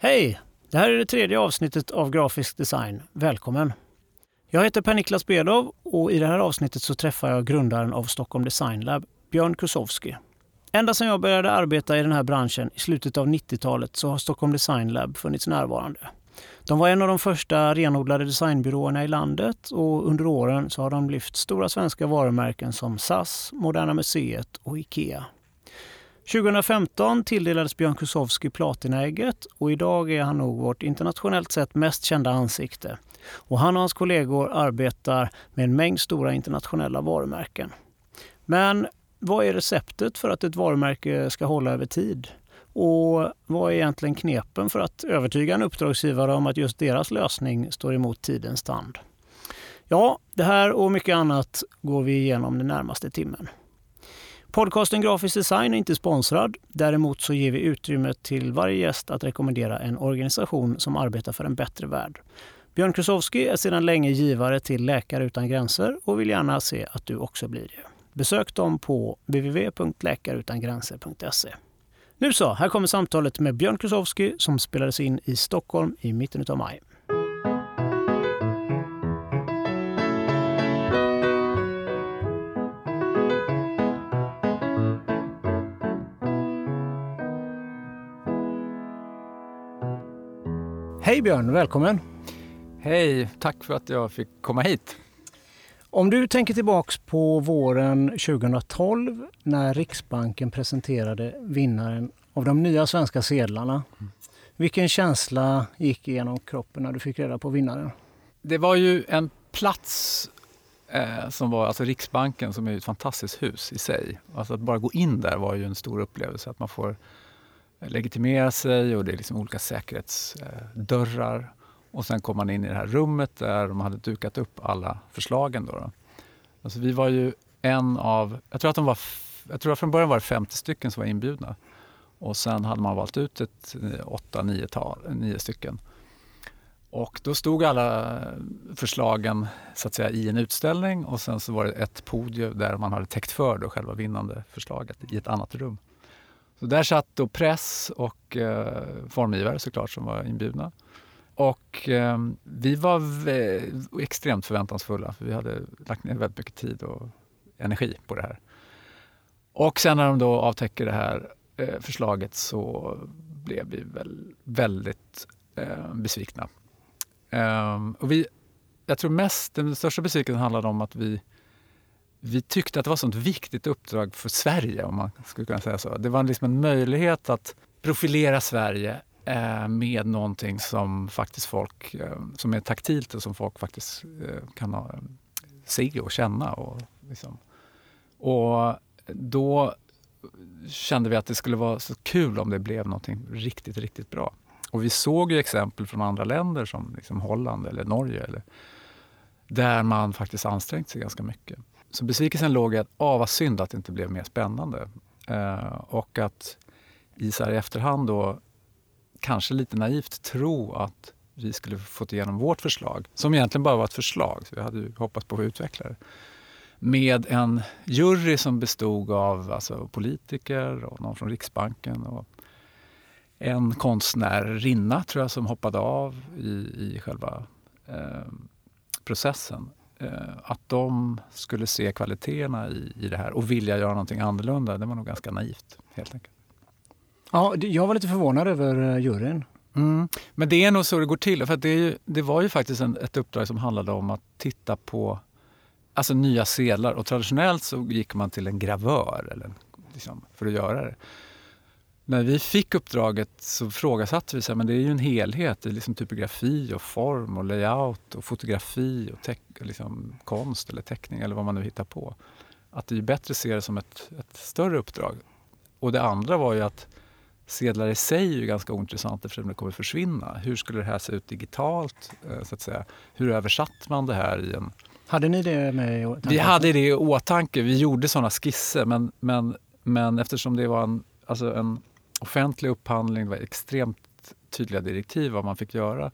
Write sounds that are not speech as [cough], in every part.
Hej! Det här är det tredje avsnittet av Grafisk design. Välkommen! Jag heter Per-Niklas Bedov och i det här avsnittet så träffar jag grundaren av Stockholm Design Lab, Björn Kusowski. Ända sedan jag började arbeta i den här branschen i slutet av 90-talet så har Stockholm Design Lab funnits närvarande. De var en av de första renodlade designbyråerna i landet och under åren så har de lyft stora svenska varumärken som SAS, Moderna Museet och IKEA. 2015 tilldelades Björn Kusowski Platinaägget och idag är han nog vårt internationellt sett mest kända ansikte. Och han och hans kollegor arbetar med en mängd stora internationella varumärken. Men vad är receptet för att ett varumärke ska hålla över tid? Och vad är egentligen knepen för att övertyga en uppdragsgivare om att just deras lösning står emot tidens tand? Ja, det här och mycket annat går vi igenom den närmaste timmen. Podcasten Grafisk design är inte sponsrad. Däremot så ger vi utrymme till varje gäst att rekommendera en organisation som arbetar för en bättre värld. Björn Krusowski är sedan länge givare till Läkare utan gränser och vill gärna se att du också blir det. Besök dem på www.läkareutangränser.se. Nu så, här kommer samtalet med Björn Krusowski som spelades in i Stockholm i mitten av maj. Hej Björn, välkommen! Hej, tack för att jag fick komma hit. Om du tänker tillbaks på våren 2012 när Riksbanken presenterade vinnaren av de nya svenska sedlarna. Vilken känsla gick igenom kroppen när du fick reda på vinnaren? Det var ju en plats eh, som var, alltså Riksbanken som är ett fantastiskt hus i sig. Alltså att bara gå in där var ju en stor upplevelse. Att man får legitimera sig och det är liksom olika säkerhetsdörrar. Och sen kom man in i det här rummet där de hade dukat upp alla förslagen. Då, då. Alltså vi var ju en av, jag tror att de var, jag tror att från början var det 50 stycken som var inbjudna. Och sen hade man valt ut ett eh, åtta, nio, tal, nio stycken. Och då stod alla förslagen så att säga, i en utställning och sen så var det ett podium där man hade täckt för då själva vinnande förslaget i ett annat rum. Så där satt då press och eh, formgivare såklart som var inbjudna. Och eh, vi var extremt förväntansfulla för vi hade lagt ner väldigt mycket tid och energi på det här. Och sen när de då avtäcker det här eh, förslaget så blev vi väl väldigt eh, besvikna. Ehm, och vi, jag tror mest, den största besvikelsen handlade om att vi vi tyckte att det var ett sånt viktigt uppdrag för Sverige, om man skulle kunna säga så. Det var liksom en möjlighet att profilera Sverige eh, med någonting som faktiskt folk, eh, som är taktilt och som folk faktiskt eh, kan ha, se och känna. Och, liksom. och då kände vi att det skulle vara så kul om det blev någonting riktigt, riktigt bra. Och vi såg ju exempel från andra länder som liksom Holland eller Norge eller, där man faktiskt ansträngt sig ganska mycket. Så besvikelsen låg i att, ah, vad synd att det inte blev mer spännande. Eh, och att i, så här, i efterhand då kanske lite naivt tro att vi skulle fått igenom vårt förslag, som egentligen bara var ett förslag, så vi hade ju hoppats på att utveckla det, med en jury som bestod av alltså, politiker och någon från Riksbanken och en konstnärinna, tror jag, som hoppade av i, i själva eh, processen. Eh, att de skulle se kvaliteterna i, i det här och vilja göra någonting annorlunda, det var nog ganska naivt helt enkelt. Ja, jag var lite förvånad över eh, juryn. Mm. Men det är nog så det går till. För det, ju, det, var ju faktiskt en, ett uppdrag som handlade om att titta på alltså nya sedlar. Och traditionellt så gick man till en gravör eller, liksom, för att göra det. När vi fick uppdraget så frågasatte vi, så här, men det är ju en helhet. Det är liksom typografi och form och layout och fotografi och liksom konst eller teckning eller vad man nu hittar på. Att det är bättre att se det som ett, ett större uppdrag. Och det andra var ju att sedlar i sig är ju ganska ointressant eftersom det kommer försvinna. Hur skulle det här se ut digitalt? Eh, så att säga? Hur översatt man det här i en... Hade ni det med i åtanke? Vi hade det i åtanke. Vi gjorde sådana skisser men, men, men eftersom det var en, alltså en offentlig upphandling, det var extremt tydliga direktiv vad man fick göra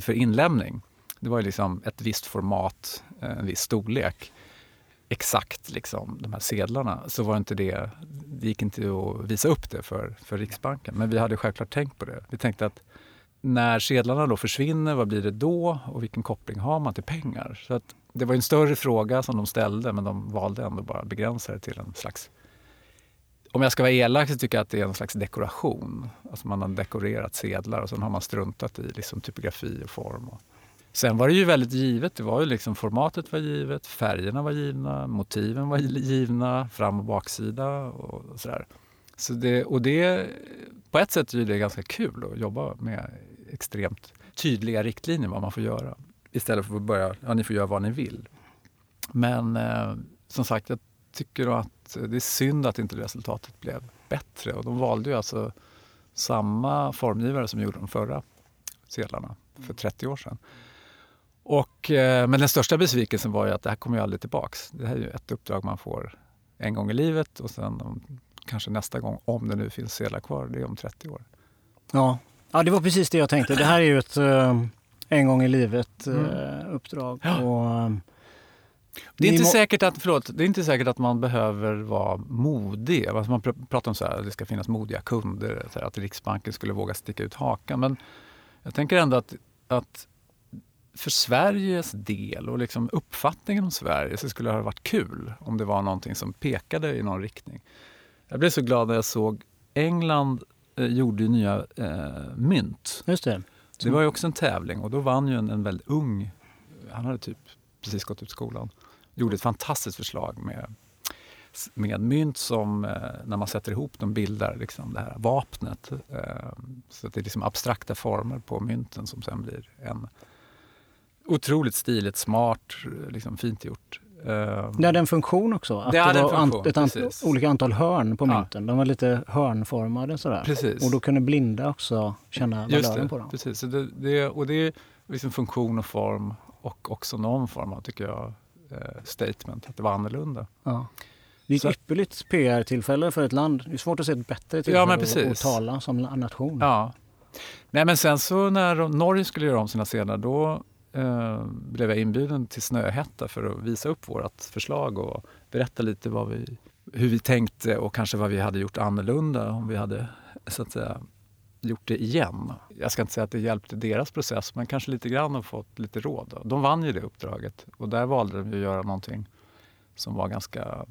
för inlämning. Det var liksom ett visst format, eh, en viss storlek exakt liksom, de här sedlarna så var inte det, det gick inte att visa upp det för, för Riksbanken. Men vi hade självklart tänkt på det. Vi tänkte att när sedlarna då försvinner, vad blir det då och vilken koppling har man till pengar? Så att det var en större fråga som de ställde men de valde ändå bara att begränsa det till en slags om jag ska vara elak så tycker jag att det är en slags dekoration. Alltså man har dekorerat sedlar och sen har man struntat i liksom typografi och form. Och. Sen var det ju väldigt givet. Det var ju liksom, formatet var givet, färgerna var givna, motiven var givna, fram och baksida och sådär. Så det, och det, på ett sätt är det ganska kul att jobba med extremt tydliga riktlinjer vad man får göra. Istället för att börja, ja ni får göra vad ni vill. Men eh, som sagt, jag tycker att det är synd att inte resultatet blev bättre. Och de valde ju alltså samma formgivare som gjorde de förra sedlarna för 30 år sedan. Och, eh, men den största besvikelsen var ju att det här kommer ju aldrig tillbaks. Det här är ju ett uppdrag man får en gång i livet och sen kanske nästa gång, om det nu finns sedlar kvar, det är om 30 år. Ja, ja det var precis det jag tänkte. Det här är ju ett uh, en gång i livet uh, mm. uppdrag. Och, det är, inte säkert att, förlåt, det är inte säkert att man behöver vara modig. Alltså man pratar om så här, att det ska finnas modiga kunder, här, att Riksbanken skulle våga sticka ut hakan. Men jag tänker ändå att, att för Sveriges del och liksom uppfattningen om Sverige så skulle det ha varit kul om det var någonting som pekade i någon riktning. Jag blev så glad när jag såg England eh, gjorde nya eh, mynt. Just det. det var ju också en tävling och då vann ju en, en väldigt ung, han hade typ precis gått ut skolan, gjorde ett fantastiskt förslag med, med mynt som eh, när man sätter ihop dem bildar liksom det här vapnet. Eh, så det är liksom abstrakta former på mynten som sen blir en otroligt stiligt, smart, liksom fint gjort. Uh, det hade en funktion också? Att det, det var funktion, ett ant olika antal hörn på mynten. De var lite hörnformade sådär. Precis. Och då kunde blinda också känna valören på dem. Precis, så det, det, och det är liksom funktion och form och också någon form av, tycker jag, eh, statement, att det var annorlunda. Ja. Det är ett så. ypperligt PR-tillfälle för ett land. Det är svårt att se ett bättre tillfälle ja, att tala som nation. Ja. Nej, men sen så när Norge skulle göra om sina scener då eh, blev jag inbjuden till Snöhätta för att visa upp vårt förslag och berätta lite vad vi, hur vi tänkte och kanske vad vi hade gjort annorlunda om vi hade så att säga, gjort det igen. Jag ska inte säga att det hjälpte deras process, men kanske lite grann och fått lite råd. De vann ju det uppdraget och där valde de att göra någonting som var ganska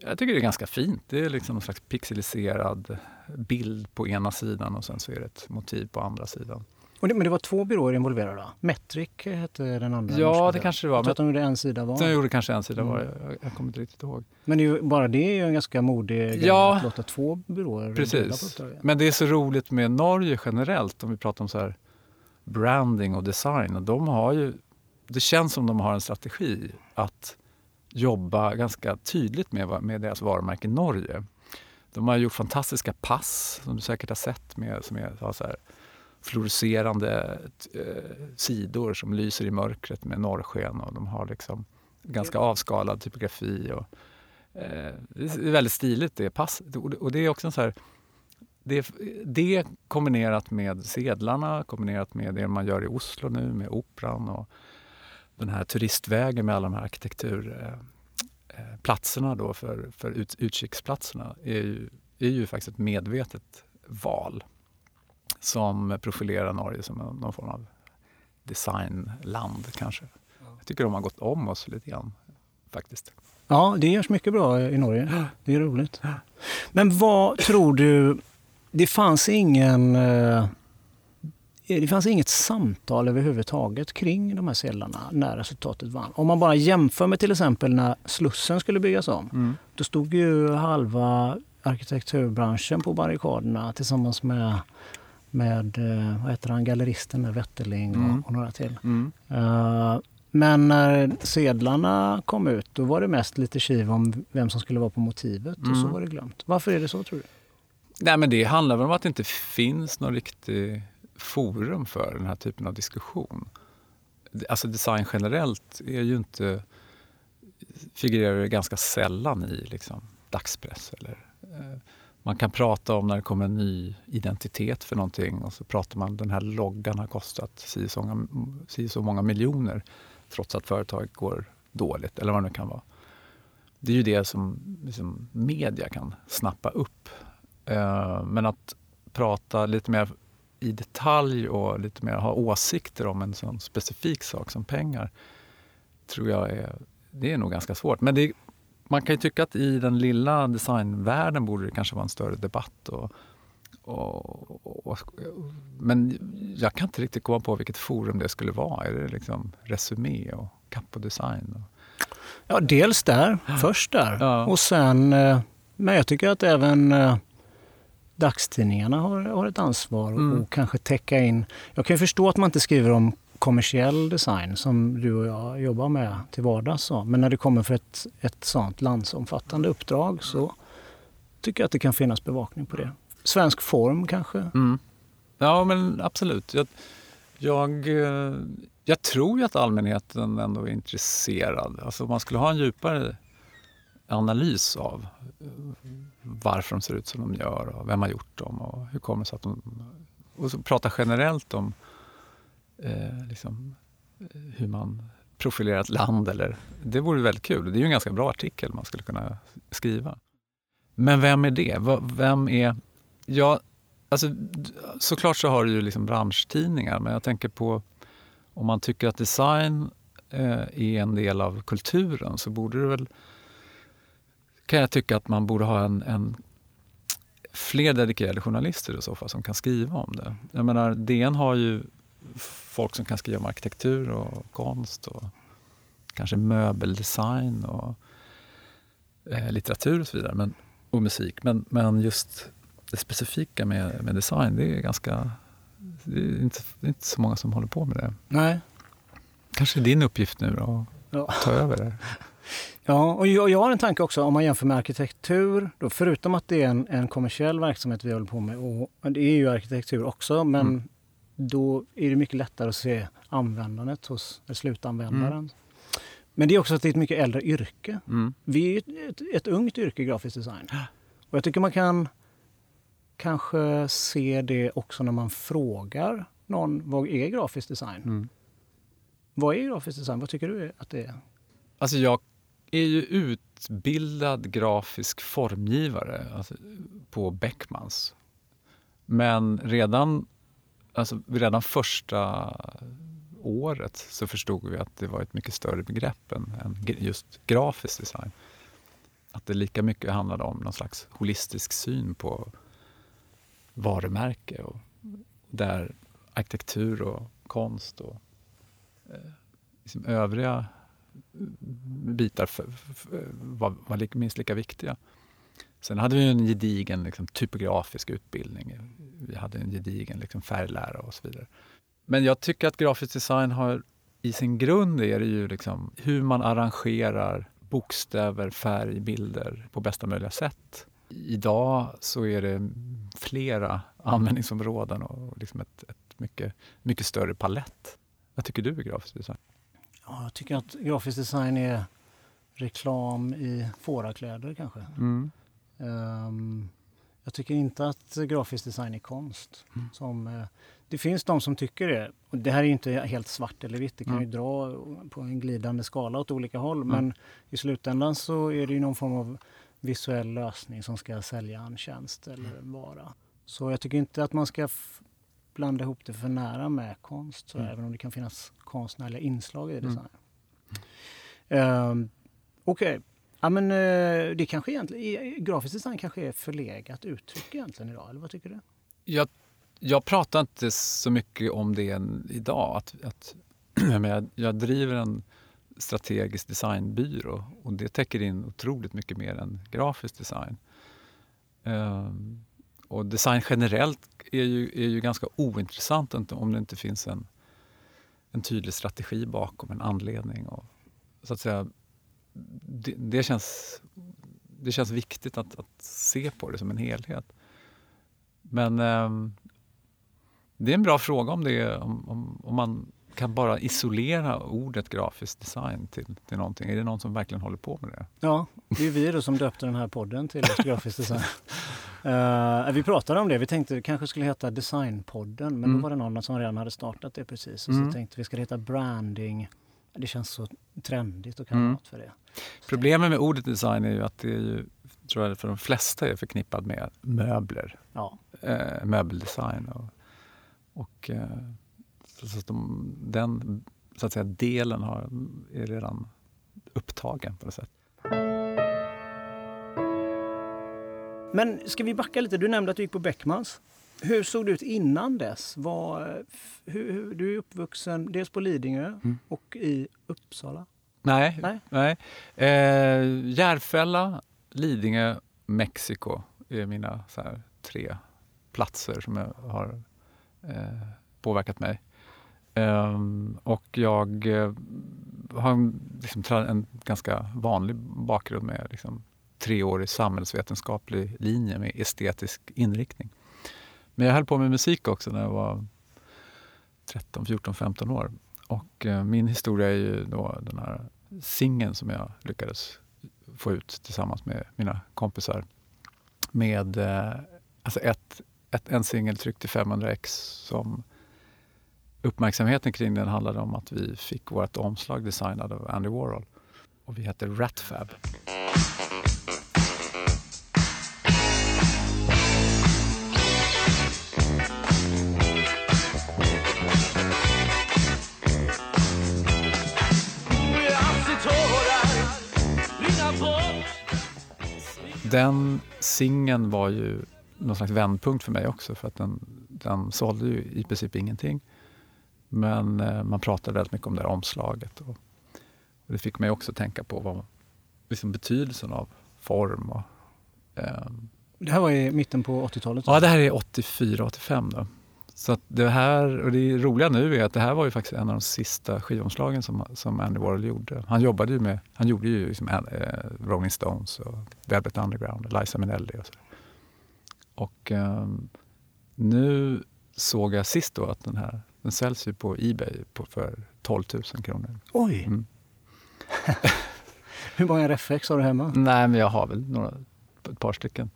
jag tycker det är ganska fint. Det är liksom en slags pixeliserad bild på ena sidan och sen så är det ett motiv på andra sidan. Och det, men det var två byråer involverade? Metric hette den andra? Ja, det kanske det var. Jag tror att de gjorde en sida var. De gjorde kanske en sida var. Mm. Jag, jag kommer inte riktigt ihåg. Men det ju, bara det är ju en ganska modig ja, att låta två byråer Precis. Men det är så roligt med Norge generellt, om vi pratar om så här branding och design. Och de har ju, det känns som de har en strategi att jobba ganska tydligt med, med deras varumärke Norge. De har gjort fantastiska pass, som du säkert har sett, med, som är så här, fluorescerande eh, sidor som lyser i mörkret med norrsken och de har liksom ganska avskalad typografi. Och, eh, det är väldigt stiligt det pass. Och det är också en så här, det, det kombinerat med sedlarna, kombinerat med det man gör i Oslo nu med operan och den här turistvägen med alla de här arkitekturplatserna eh, eh, då för, för ut, utkiksplatserna är ju, är ju faktiskt ett medvetet val som profilerar Norge som någon form av designland kanske. Jag tycker de har gått om oss lite grann faktiskt. Ja, det görs mycket bra i Norge. Det är roligt. Men vad tror du... Det fanns ingen... Eh, det fanns inget samtal överhuvudtaget kring de här sedlarna när resultatet vann. Om man bara jämför med till exempel när Slussen skulle byggas om. Mm. Då stod ju halva arkitekturbranschen på barrikaderna tillsammans med med eh, vad heter han, galleristen där, Wetterling och, mm. och några till. Mm. Uh, men när sedlarna kom ut då var det mest lite kiv om vem som skulle vara på motivet mm. och så mm. var det glömt. Varför är det så tror du? Nej, men det handlar väl om att det inte finns någon riktig forum för den här typen av diskussion. Alltså design generellt är ju inte, figurerar ganska sällan i liksom, dagspress eller eh, man kan prata om när det kommer en ny identitet för någonting och så pratar man den här loggan har kostat si så många, si så många miljoner trots att företaget går dåligt eller vad det nu kan vara. Det är ju det som liksom, media kan snappa upp. Eh, men att prata lite mer i detalj och lite mer ha åsikter om en sån specifik sak som pengar tror jag är, det är nog ganska svårt. Men det, man kan ju tycka att i den lilla designvärlden borde det kanske vara en större debatt. Och, och, och, men jag kan inte riktigt komma på vilket forum det skulle vara. Är det liksom Resumé och Capo Design? Och... Ja, dels där, först där. Ja. Och sen, eh, men jag tycker att även eh, dagstidningarna har, har ett ansvar mm. och kanske täcka in. Jag kan ju förstå att man inte skriver om kommersiell design som du och jag jobbar med till vardags. Men när det kommer för ett, ett sånt landsomfattande uppdrag så tycker jag att det kan finnas bevakning på det. Svensk form kanske? Mm. Ja, men absolut. Jag, jag, eh, jag, tror ju att allmänheten ändå är intresserad. Alltså om man skulle ha en djupare analys av eh, varför de ser ut som de gör och vem har gjort dem och hur kommer det sig att de... Och så prata generellt om eh, liksom, eh, hur man profilerar ett land. Eller, det vore väldigt kul. Det är ju en ganska bra artikel man skulle kunna skriva. Men vem är det? Vem är... Ja, alltså, såklart så har du ju liksom branschtidningar, men jag tänker på om man tycker att design eh, är en del av kulturen så borde det väl kan jag tycka att man borde ha en, en fler dedikerade journalister i så fall som kan skriva om det. Jag menar, DN har ju folk som kan skriva om arkitektur och konst och kanske möbeldesign och eh, litteratur och så vidare. Men, och musik. Men, men just det specifika med, med design, det är ganska... Det är, inte, det är inte så många som håller på med det. Nej. Kanske är din uppgift nu då, att ja. ta över det. [laughs] Ja, och jag, jag, har en tanke också om man jämför med arkitektur. Då, förutom att det är en, en kommersiell verksamhet vi håller på med, och det är ju arkitektur också, men mm. Då är det mycket lättare att se användandet hos slutanvändaren. Mm. Men det är också att det är ett mycket äldre yrke. Mm. Vi är ett, ett, ungt yrke, grafisk design. Och jag tycker man kan kanske se det också när man frågar någon vad är grafisk design? Mm. Vad är grafisk design? Vad tycker du att det är? Alltså jag är ju utbildad grafisk formgivare alltså, på Beckmans. Men redan, alltså, redan första året så förstod vi att det var ett mycket större begrepp än, än just grafisk design. Att det lika mycket handlade om någon slags holistisk syn på varumärke och där arkitektur och konst och eh, liksom övriga bitar för, för, var, var minst lika viktiga. Sen hade vi en gedigen liksom, typografisk utbildning. Vi hade en gedigen liksom, färglära och så vidare. Men jag tycker att grafisk design har i sin grund är det ju liksom hur man arrangerar bokstäver, färg, bilder på bästa möjliga sätt. Idag så är det flera användningsområden och liksom ett, ett mycket, mycket större palett. Vad tycker du är grafisk design? Ja, jag tycker att grafisk design är reklam i fårakläder kanske. Mm. Um, jag tycker inte att grafisk design är konst. Mm. Som, uh, det finns de som tycker det. Och det här är inte helt svart eller vitt. Det kan mm. ju dra på en glidande skala åt olika håll. Mm. Men i slutändan så är det ju någon form av visuell lösning som ska sälja en tjänst eller vara. Så jag tycker inte att man ska blanda ihop det för nära med konst, så, mm. även om det kan finnas konstnärliga inslag i design. Mm. Um, Okej, okay ja, men, eh, det kanske egentligen, grafisk design kanske är förlegat uttryck egentligen idag, eller vad tycker du? Jag, jag pratar inte så mycket om det idag. Att, att, [clears throat] jag, jag driver en strategisk designbyrå och det täcker in otroligt mycket mer än grafisk design. Um, och design generellt är ju, är ju ganska ointressant om det inte finns en, en tydlig strategi bakom, en anledning. Och, så att säga, det, det, känns, det känns viktigt att, att, se på det som en helhet. Men eh, det är en bra fråga om, det, om, om, om man kan bara isolera ordet grafisk design till, till någonting. Är det någon som verkligen håller på med det? Ja, det är vi då som döpte den här podden till grafisk design. Uh, [laughs] vi pratade om det. Vi tänkte det kanske skulle heta Designpodden, men mm. då var det någon som redan hade startat det precis. Och mm. så tänkte vi, ska heta branding? Det känns så trendigt och kalla mm. något för det. Problemet med ordet design är ju att det är ju, tror jag för de flesta är förknippat med möbler. Ja. Uh, möbeldesign och, Och, eh, så att de, den så att säga, delen har, är redan upptagen på något sätt. Men ska vi backa lite? Du nämnde att du gick på Beckmans. Hur såg det ut innan dess? Var, hur, hur, du är uppvuxen dels på Lidingö mm. och i Uppsala. Nej. nej. nej. Eh, Järfälla, Lidingö, Mexiko är mina här, tre platser som jag har eh, påverkat mig. Eh, och jag eh, har en, liksom, en ganska vanlig bakgrund med liksom, treårig samhällsvetenskaplig linje med estetisk inriktning. Men jag höll på med musik också när jag var 13, 14, 15 år. Och eh, min historia är ju då den här singeln som jag lyckades få ut tillsammans med mina kompisar. Med eh, alltså ett, ett, en singel tryckt i 500 x som uppmärksamheten kring den handlade om att vi fick vårt omslag designat av Andy Warhol. Och vi hette Ratfab. Den singeln var ju någon slags vändpunkt för mig också för att den, den sålde ju i princip ingenting. Men eh, man pratade väldigt mycket om det här omslaget. Och, det fick mig också tänka på vad, liksom betydelsen av form. Och, eh, det här var i mitten på 80-talet? Ja, det här är 84-85. Så det här, och det roliga nu är att det här var ju faktiskt en av de sista skivomslagen som, som Andy Warhol gjorde. Han jobbade ju med, han gjorde ju liksom, äh, Rolling Stones och Velvet Underground, Liza Minnelli och så. Och um, nu såg jag sist då att den här, den säljs ju på Ebay på, för 12 000 kronor. Oj! Mm. [laughs] Hur många reflex har du hemma? Nej, men jag har väl några, ett par stycken.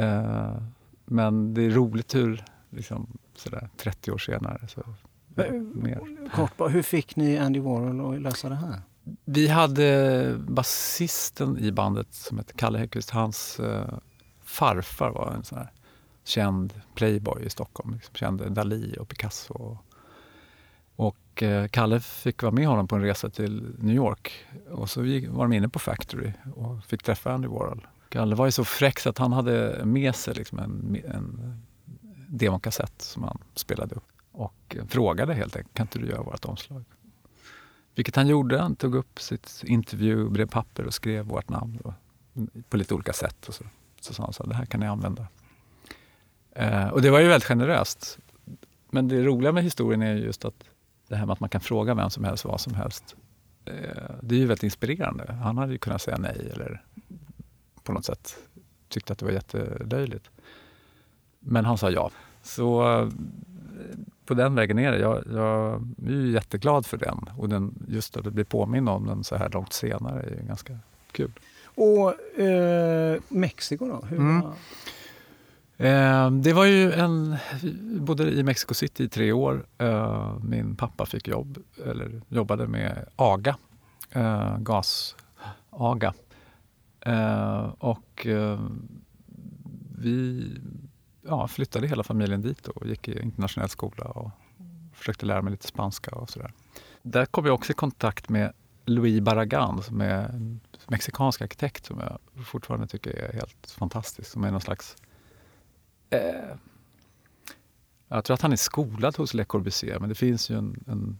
Uh, men det är roligt hur liksom, sådär 30 år senare. Så, mer. Kort, hur fick ni Andy Warhol att lösa det här? Vi hade basisten i bandet som hette Kalle Häggkvist. Hans eh, farfar var en sån här känd playboy i Stockholm. Liksom, kände Dalí och Picasso. Och, och eh, Kalle fick vara med honom på en resa till New York. Och så var de inne på Factory och fick träffa Andy Warhol. Kalle var ju så fräck så att han hade med sig liksom en, en demokassett som han spelade upp och frågade helt enkelt, kan inte du göra vårt omslag? Vilket han gjorde. Han tog upp sitt intervjubrevpapper och skrev vårt namn då, på lite olika sätt. Och så, så sa han så det här kan ni använda. Eh, och det var ju väldigt generöst. Men det roliga med historien är just att det här med att man kan fråga vem som helst vad som helst. Eh, det är ju väldigt inspirerande. Han hade ju kunnat säga nej eller på något sätt tyckte att det var jättelöjligt. Men han sa ja. Så eh, på den vägen är det. Jag, jag är ju jätteglad för den. Och den, just att bli påminn om den så här långt senare är ganska kul. Och eh, Mexiko då? Hur mm. var... Eh, det var ju en... Bodde i Mexico City i tre år. Eh, min pappa fick jobb, eller jobbade med AGA, gas-AGA. Och vi ja, flyttade hela familjen dit och gick i internationell skola och försökte lära mig lite spanska och sådär. Där kom jag också i kontakt med Louis Barragán som är en mexikansk arkitekt som jag fortfarande tycker är helt fantastisk. Som är någon slags... Eh, jag tror att han är skolad hos Le Corbusier men det finns ju en, en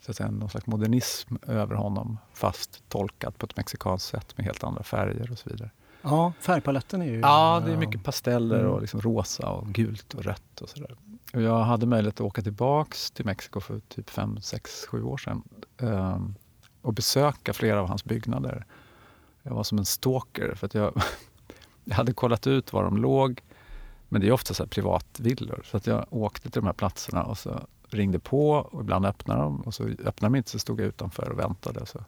så att säga, någon slags modernism över honom fast tolkad på ett mexikanskt sätt med helt andra färger och så vidare. Ja, färgpaletten är ju... Ja, det är mycket pasteller och mm. liksom rosa och gult och rött och sådär. Och jag hade möjlighet att åka tillbaks till Mexiko för typ 5, 6, 7 år sedan um, och besöka flera av hans byggnader. Jag var som en stalker för att jag, [laughs] jag hade kollat ut var de låg. Men det är ofta så privatvillor. Så att jag åkte till de här platserna och så ringde på och ibland öppnade de och så öppnade de inte så stod jag utanför och väntade. Så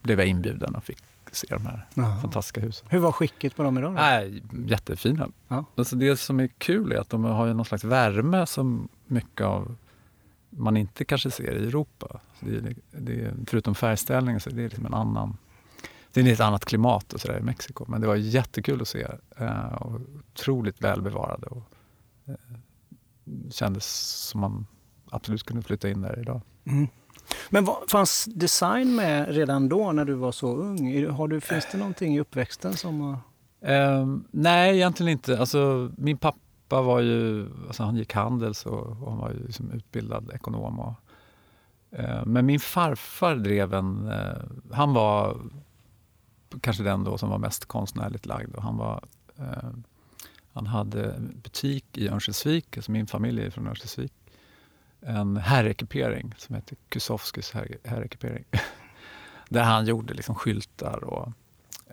blev jag inbjuden och fick se de här Aha. fantastiska husen. Hur var skicket på dem idag? Då? Nej, jättefina. Ja. Alltså det som är kul är att de har någon slags värme som mycket av man inte kanske ser i Europa. Det är, det är, förutom färgställningen så är det liksom en annan det är ett annat klimat och så i Mexiko. Men det var jättekul att se. Eh, och otroligt välbevarade. Och, eh, kändes som man absolut kunde flytta in där idag. Mm. Men vad, fanns design med redan då när du var så ung? Har du, finns det någonting i uppväxten som... Uh, nej, egentligen inte. Alltså, min pappa var ju, alltså han gick Handels och, och han var ju liksom utbildad ekonom. Och, uh, men min farfar drev en... Uh, han var kanske den då som var mest konstnärligt lagd. Och han, var, eh, han hade butik i Örnsköldsvik, alltså min familj är från Örnsköldsvik en herrekipering som heter Kusowskis herrekipering. [laughs] Där han gjorde liksom skyltar och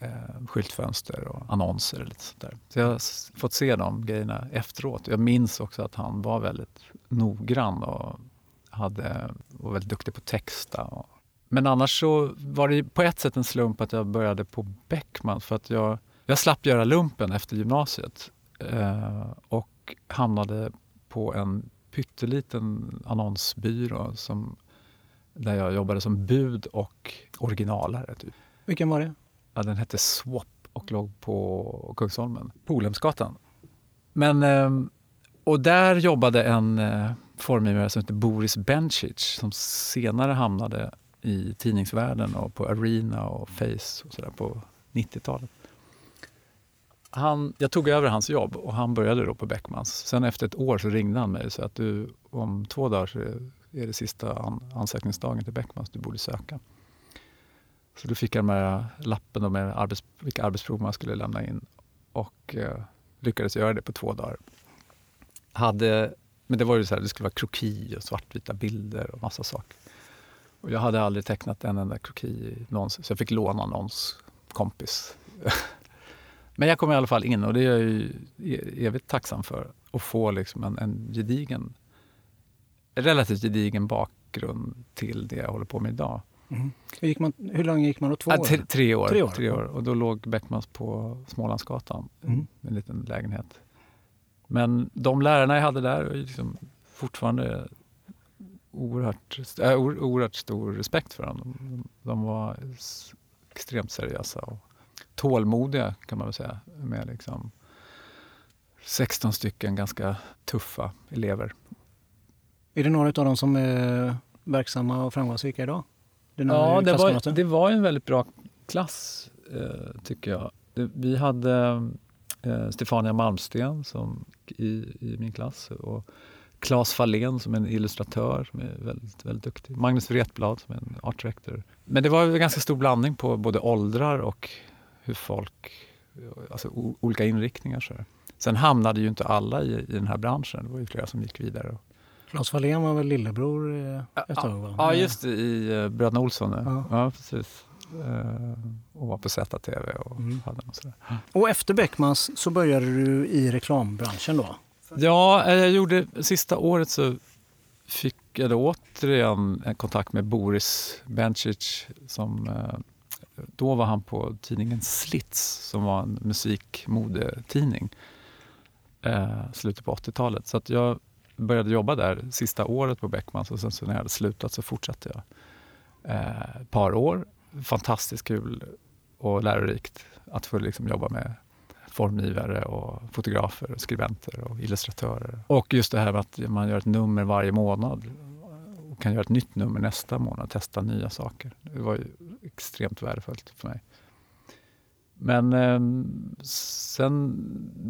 eh, skyltfönster och annonser. Och lite sånt där. Så jag har fått se de grejerna efteråt. Jag minns också att han var väldigt noggrann och hade, var väldigt duktig på att texta. Och, men annars så var det på ett sätt en slump att jag började på Beckman för att jag, jag slapp göra lumpen efter gymnasiet eh, och hamnade på en pytteliten annonsbyrå som, där jag jobbade som bud och originalare. Typ. Vilken var det? Ja, den hette Swap och låg på Kungsholmen, Polhemsgatan. Men, ehm, och där jobbade en eh, formgivare som hette Boris Bencic som senare hamnade i tidningsvärlden och på Arena och Face och sådär på 90-talet han, jag tog över hans jobb och han började då på Beckmans. Sen efter ett år så ringde han mig och sa att du, om två dagar så är det sista an, ansökningsdagen till Beckmans, du borde söka. Så då fick jag med lappen med arbets, vilka arbetsprov man skulle lämna in och eh, lyckades göra det på två dagar. Hade, men det var ju så här, det skulle vara kroki och svartvita bilder och massa saker. Och jag hade aldrig tecknat en enda kroki någonsin, så jag fick låna någons kompis [laughs] Men jag kom i alla fall in och det är jag ju e-, evigt tacksam för. Att få liksom en, en gedigen, relativt gedigen bakgrund till det jag håller på med idag. Mm. Hur, man, hur länge gick man då? Två år? Tre, tre, år, tre år? Tre år. Och då låg Beckmans på Smålandsgatan, mm. en liten lägenhet. Men de lärarna jag hade där, liksom fortfarande oerhört, äh, oerhört stor respekt för dem. De, de var extremt seriösa och tålmodiga kan man väl säga. Med liksom 16 stycken ganska tuffa elever. Är det några av dem som är verksamma och framgångsrika idag? Det ja, det var, det var en väldigt bra klass eh, tycker jag. Vi hade eh, Stefania Malmsten som i, i min klass och Claes Fahlén som är en illustratör som är väldigt, väldigt duktig. Magnus Wretblad som är en art director. Men det var en ganska stor blandning på både åldrar och hur folk, alltså olika inriktningar. Så Sen hamnade ju inte alla i, i den här branschen. Det var ju flera som gick vidare. Claes Wallén var väl lillebror ett tag? Va? Ja, just det, i uh, Bröderna Olsson. Ja. ja, precis. Uh, och var på ZTV och mm. hade något sådär. Och efter Beckmans så började du i reklambranschen då? Ja, eh, jag gjorde, sista året så fick jag då återigen en kontakt med Boris Bencic som då var han på tidningen Slits som var en musikmodetidning eh, slutet på 80-talet. Så att jag började jobba där sista året på Beckmans och sen så när jag hade slutat så fortsatte jag eh, ett par år. Fantastiskt kul och lärorikt att få liksom jobba med formgivare och fotografer, och skribenter och illustratörer. Och just det här med att man gör ett nummer varje månad kan göra ett nytt nummer nästa månad, testa nya saker. Det var ju extremt värdefullt för mig. Men eh, sen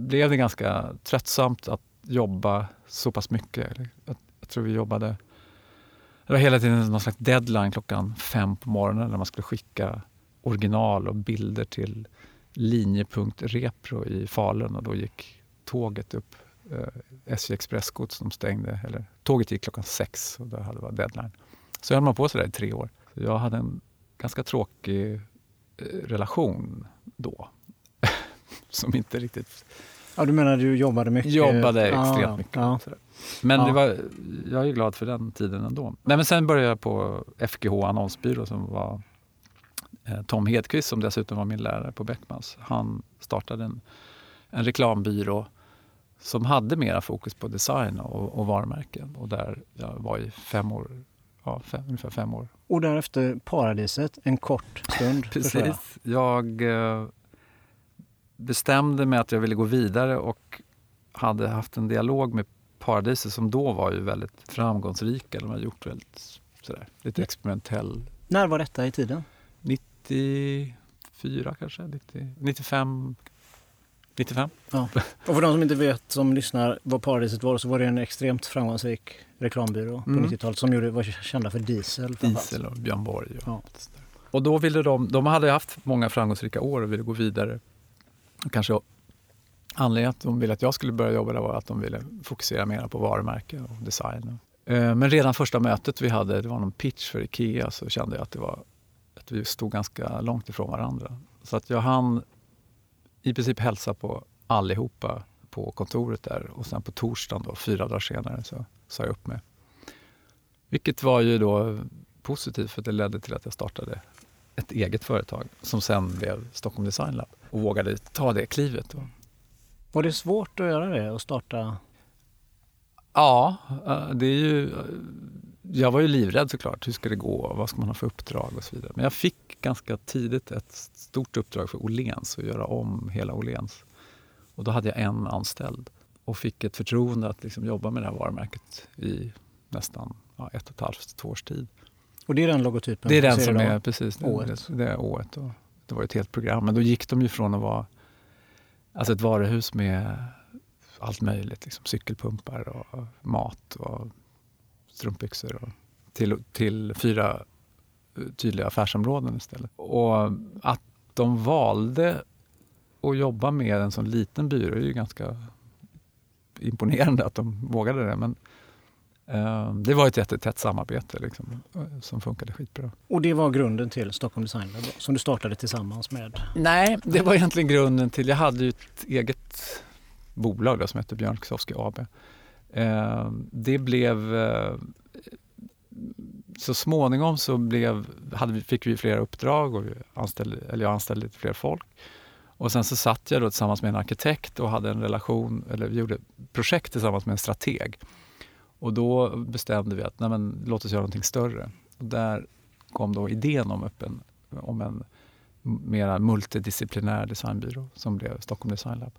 blev det ganska tröttsamt att jobba så pass mycket. Jag, jag tror vi jobbade... Det var hela tiden någon slags deadline klockan fem på morgonen när man skulle skicka original och bilder till linjepunkt Repro i Falun och då gick tåget upp eh, SJ Expressgods som stängde, eller tåget gick klockan sex och då hade det varit deadline. Så höll man på sådär i tre år. Jag hade en ganska tråkig eh, relation då. [laughs] som inte riktigt... Ja, du menar du jobbade mycket? Jobbade extremt mycket. Ja. Men ja. det var, jag är glad för den tiden ändå. Nej, men sen började jag på FGH annonsbyrå som var eh, Tom Hedqvist som dessutom var min lärare på Beckmans. Han startade en, en reklambyrå som hade mera fokus på design och, och varumärken. Och där jag var i fem år, ja, fem, ungefär fem år. Och därefter Paradiset, en kort stund. [laughs] Precis. Jag eh, bestämde mig att jag ville gå vidare och hade haft en dialog med Paradiset som då var ju väldigt framgångsrika. De har gjort väldigt sådär, lite experimentell. När var detta i tiden? 94 kanske, 90, 95. 95. Ja. Och för de som inte vet, som lyssnar, vad Paradiset var så var det en extremt framgångsrik reklambyrå på Mm. 90-talet som gjorde, var kända för Diesel. Diesel och Björn Borg. Och, Ja. och då ville de, de hade haft många framgångsrika år och ville gå vidare. Och kanske anledningen att de ville att jag skulle börja jobba där var att de ville fokusera mer på varumärke och design. Eh, Men redan första mötet vi hade, det var någon pitch för IKEA, så kände jag att, det var, att vi stod ganska långt ifrån varandra. Så att jag hann i princip hälsa på allihopa på kontoret där och sen på torsdagen, då, fyra dagar senare, så sa jag upp mig. Vilket var ju då positivt för det ledde till att jag startade ett eget företag som sen blev Stockholm Design Lab och vågade ta det klivet. Då. Var det svårt att göra det och starta? Ja, eh, det är ju... Jag var ju livrädd såklart. Hur ska det gå? Vad ska man ha för uppdrag och så vidare. Men jag fick ganska tidigt ett stort uppdrag för Åhléns att göra om hela Åhléns. Och då hade jag en anställd och fick ett förtroende att liksom jobba med det här varumärket i nästan ja, ett och ett halvt, två års tid. Och det är den logotypen? Det är den som är precis det, Året. det, det är året. Och det var ett helt program. Men då gick de ju från att vara alltså ett varuhus med allt möjligt. Liksom cykelpumpar och mat och strumpbyxor. Och, till, till fyra eh, tydliga affärsområden istället. Och att de valde att jobba med en sån liten byrå är ju ganska imponerande att de vågade det. Men eh, det var ett jättetätt samarbete liksom, eh, som funkade skitbra. Och det var grunden till Stockholm Design Lab som du startade tillsammans med? Nej, det var egentligen grunden till... Jag hade ju ett eget bolag då, som hette Björn Kusowski AB. Eh, det blev... Eh, så småningom så blev, hade vi, fick vi flera uppdrag och anställde, eller jag anställde lite fler folk. Och sen så satt jag då tillsammans med en arkitekt och hade en relation, eller vi gjorde projekt tillsammans med en strateg. Och då bestämde vi att nej men, låt oss göra någonting större. Och där kom då idén om, öppen, om en mera multidisciplinär designbyrå som blev Stockholm Design Lab.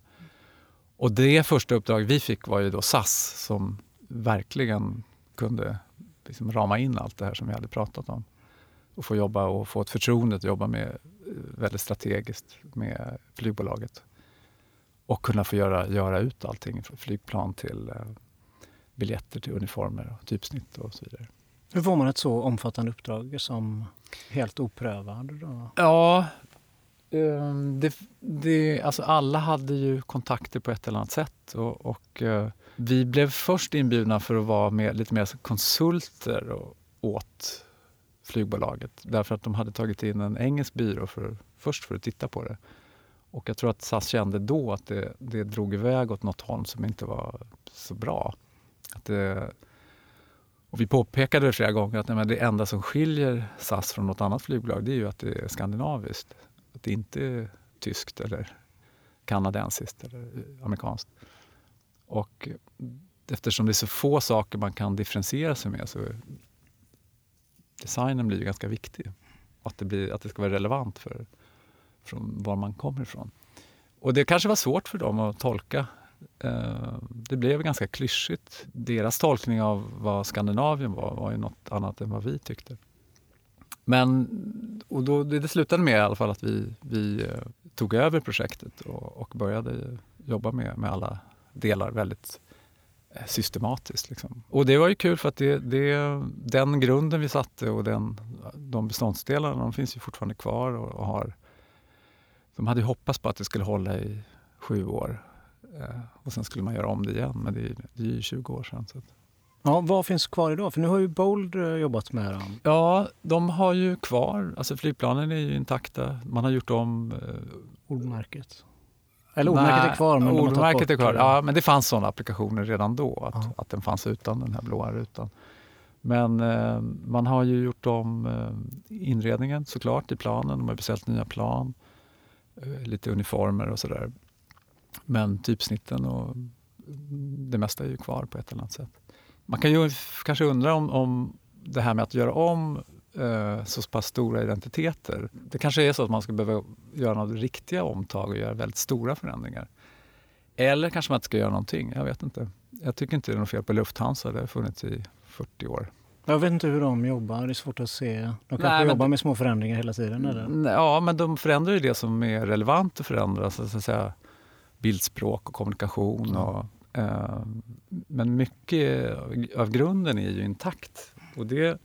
Och det första uppdraget vi fick var ju då SAS som verkligen kunde liksom rama in allt det här som vi hade pratat om. Och få jobba och få ett förtroende att jobba med eh, väldigt strategiskt med flygbolaget. Och kunna få göra, göra ut allting från flygplan till eh, biljetter till uniformer och typsnitt och så vidare. Hur får man ett så omfattande uppdrag som helt oprövad? Då? Ja, Ehm, det, det, alltså alla hade ju kontakter på ett eller annat sätt. Och, och eh, vi blev först inbjudna för att vara med, lite mer konsulter och, åt flygbolaget. Därför att de hade tagit in en engelsk byrå för, först för att titta på det. Och jag tror att SAS kände då att det, det drog iväg åt något håll som inte var så bra. Att det, och vi påpekade flera gånger att nej, men det enda som skiljer SAS från något annat flygbolag det är ju att det är skandinaviskt. Att det inte är tyskt eller kanadensiskt eller amerikanskt. Och eftersom det är så få saker man kan differentiera sig med så designen blir ju ganska viktig. Att det, blir, att det ska vara relevant för från var man kommer ifrån. Och det kanske var svårt för dem att tolka. Eh, det blev ganska klyschigt. Deras tolkning av vad Skandinavien var var ju något annat än vad vi tyckte. Men och då, det slutade med i alla fall att vi, vi eh, tog över projektet och, och började jobba med, med alla delar väldigt eh, systematiskt. Liksom. Och det var ju kul för att det, det, den grunden vi satte och den, de beståndsdelarna de finns ju fortfarande kvar och, och har de hade ju hoppats på att det skulle hålla i sju år eh, och sen skulle man göra om det igen, men det är, det är ju 20 år sedan. Så att. Ja, vad finns kvar idag? För nu har ju Bold eh, jobbat med dem. Ja, de har ju kvar, alltså flygplanen är ju intakta. Man har gjort om... Eh, Ordmärket. Eller ordmärket är kvar, men ordmärket är kvar. Ja, men det fanns sådana applikationer redan då, att, Ja. att den fanns utan den här blåa rutan. Men eh, man har ju gjort om eh, inredningen såklart i planen. De har beställt nya plan, eh, lite uniformer och sådär. Men typsnitten och det mesta är ju kvar på ett eller annat sätt. Man kan ju kanske undra om, om det här med att göra om eh, så pass stora identiteter. Det kanske är så att man ska behöva göra några riktiga omtag och göra väldigt stora förändringar. Eller kanske man inte ska göra någonting, jag vet inte. jag tycker inte det är något fel på Lufthansa. Det har funnits i 40 år. Jag vet inte hur de jobbar. Det är svårt att se. De kanske Nej, men- jobbar med små förändringar hela tiden. Eller? Mm, Ja, men de förändrar ju det som är relevant att förändra. Så att säga, bildspråk och kommunikation. Och, men mycket av- grunden är ju intakt. Och det,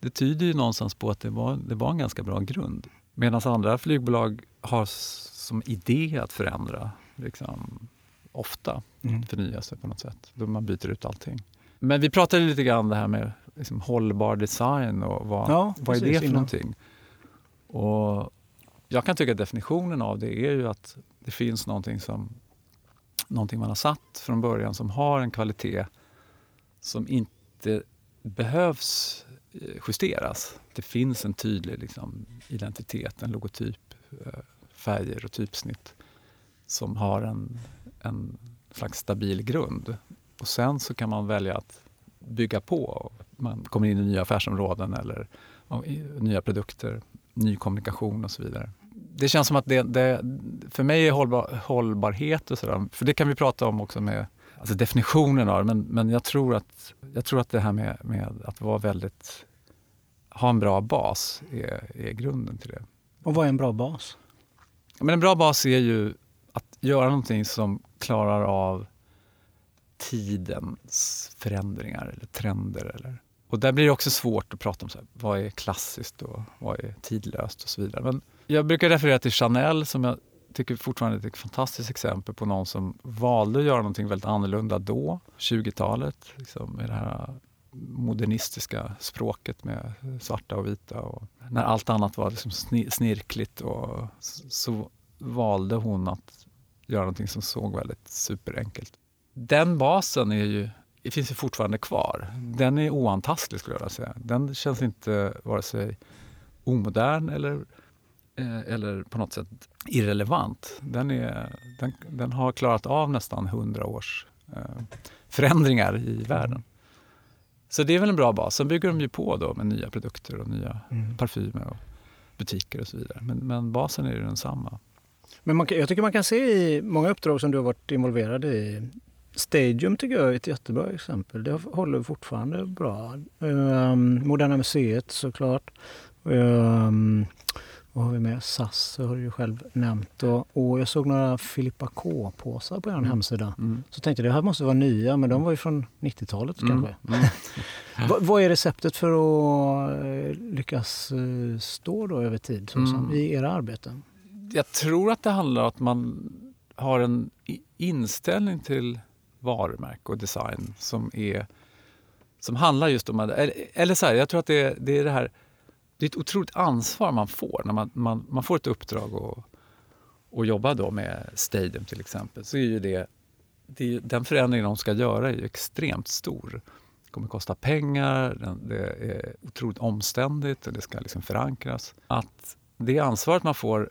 det tyder ju någonstans på att det var, det var en ganska bra grund. Medan andra flygbolag har som idé att förändra liksom, ofta, Mm. förnya sig på något sätt. Då man byter ut allting. Men vi pratade lite grann om det här med liksom, hållbar design och vad, Ja, vad är det för innan. någonting? Och jag kan tycka att definitionen av det är ju att det finns någonting som någonting man har satt från början som har en kvalitet som inte behövs eh, justeras. Det finns en tydlig liksom, identitet, en logotyp, eh, färger och typsnitt som har en, en slags stabil grund. Och sen så kan man välja att bygga på. Man kommer in i nya affärsområden eller nya produkter, ny kommunikation och så vidare. Det känns som att det, det för mig är hållbar, hållbarhet och sådär, för det kan vi prata om också med alltså definitionen av det, men, men jag, tror att, jag tror att det här med, med att vara väldigt, ha en bra bas är, är grunden till det. Och vad är en bra bas? Men en bra bas är ju att göra någonting som klarar av tidens förändringar eller trender. Eller. Och där blir det också svårt att prata om så här, vad är klassiskt och vad är tidlöst och så vidare. Men jag brukar referera till Chanel som jag tycker fortfarande är ett fantastiskt exempel på någon som valde att göra någonting väldigt annorlunda då, 20-talet, liksom, med det här modernistiska språket med svarta och vita. Och när allt annat var liksom snirkligt och så valde hon att göra någonting som såg väldigt superenkelt. Den basen är ju, finns ju fortfarande kvar. Den är oantastlig skulle jag vilja säga. Den känns inte vare sig omodern eller, eller på något sätt irrelevant. Den, är, den, den har klarat av nästan hundra års eh, förändringar i världen. Så det är väl en bra bas. Sen bygger de ju på då med nya produkter och nya Mm. parfymer och butiker och så vidare. Men, men basen är ju densamma. Men man, jag tycker man kan se i många uppdrag som du har varit involverad i. Stadium tycker jag är ett jättebra exempel. Det håller fortfarande bra. Um, Moderna Museet såklart. Um, vad har vi med? SAS har du ju själv nämnt. Och, och jag såg några Filippa K-påsar på er Mm. hemsida. Mm. Så tänkte jag det här måste vara nya, men de var ju från 90-talet Mm. kanske. Mm. [laughs] Va, vad är receptet för att eh, lyckas eh, stå då över tid som Mm. i era arbeten? Jag tror att det handlar om att man har en inställning till varumärke och design som är som handlar just om eller, eller så här, jag tror att det, det är det här, det är ett otroligt ansvar man får när man, man, man får ett uppdrag och, och jobba då med Stadium till exempel. Så är ju det, det är, ju- den förändringen de ska göra är ju extremt stor. Det kommer kosta pengar, det är otroligt omständigt och det ska liksom förankras. Att det ansvaret man får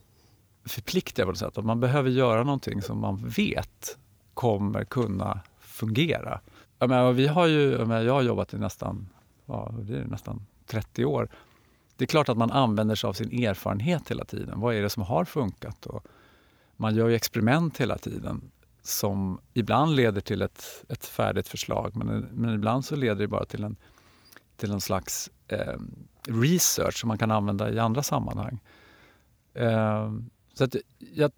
förpliktigar. på något sätt. Att man behöver göra någonting som man vet kommer kunna fungera. Jag, menar, vi har ju, jag, menar, jag har jobbat i nästan, ja, det är nästan 30 år. Det är klart att man använder sig av sin erfarenhet hela tiden. Vad är det som har funkat? Och man gör ju experiment hela tiden som ibland leder till ett, ett färdigt förslag men, men ibland så leder det bara till en, till en slags eh, research som man kan använda i andra sammanhang. Eh, så att jag,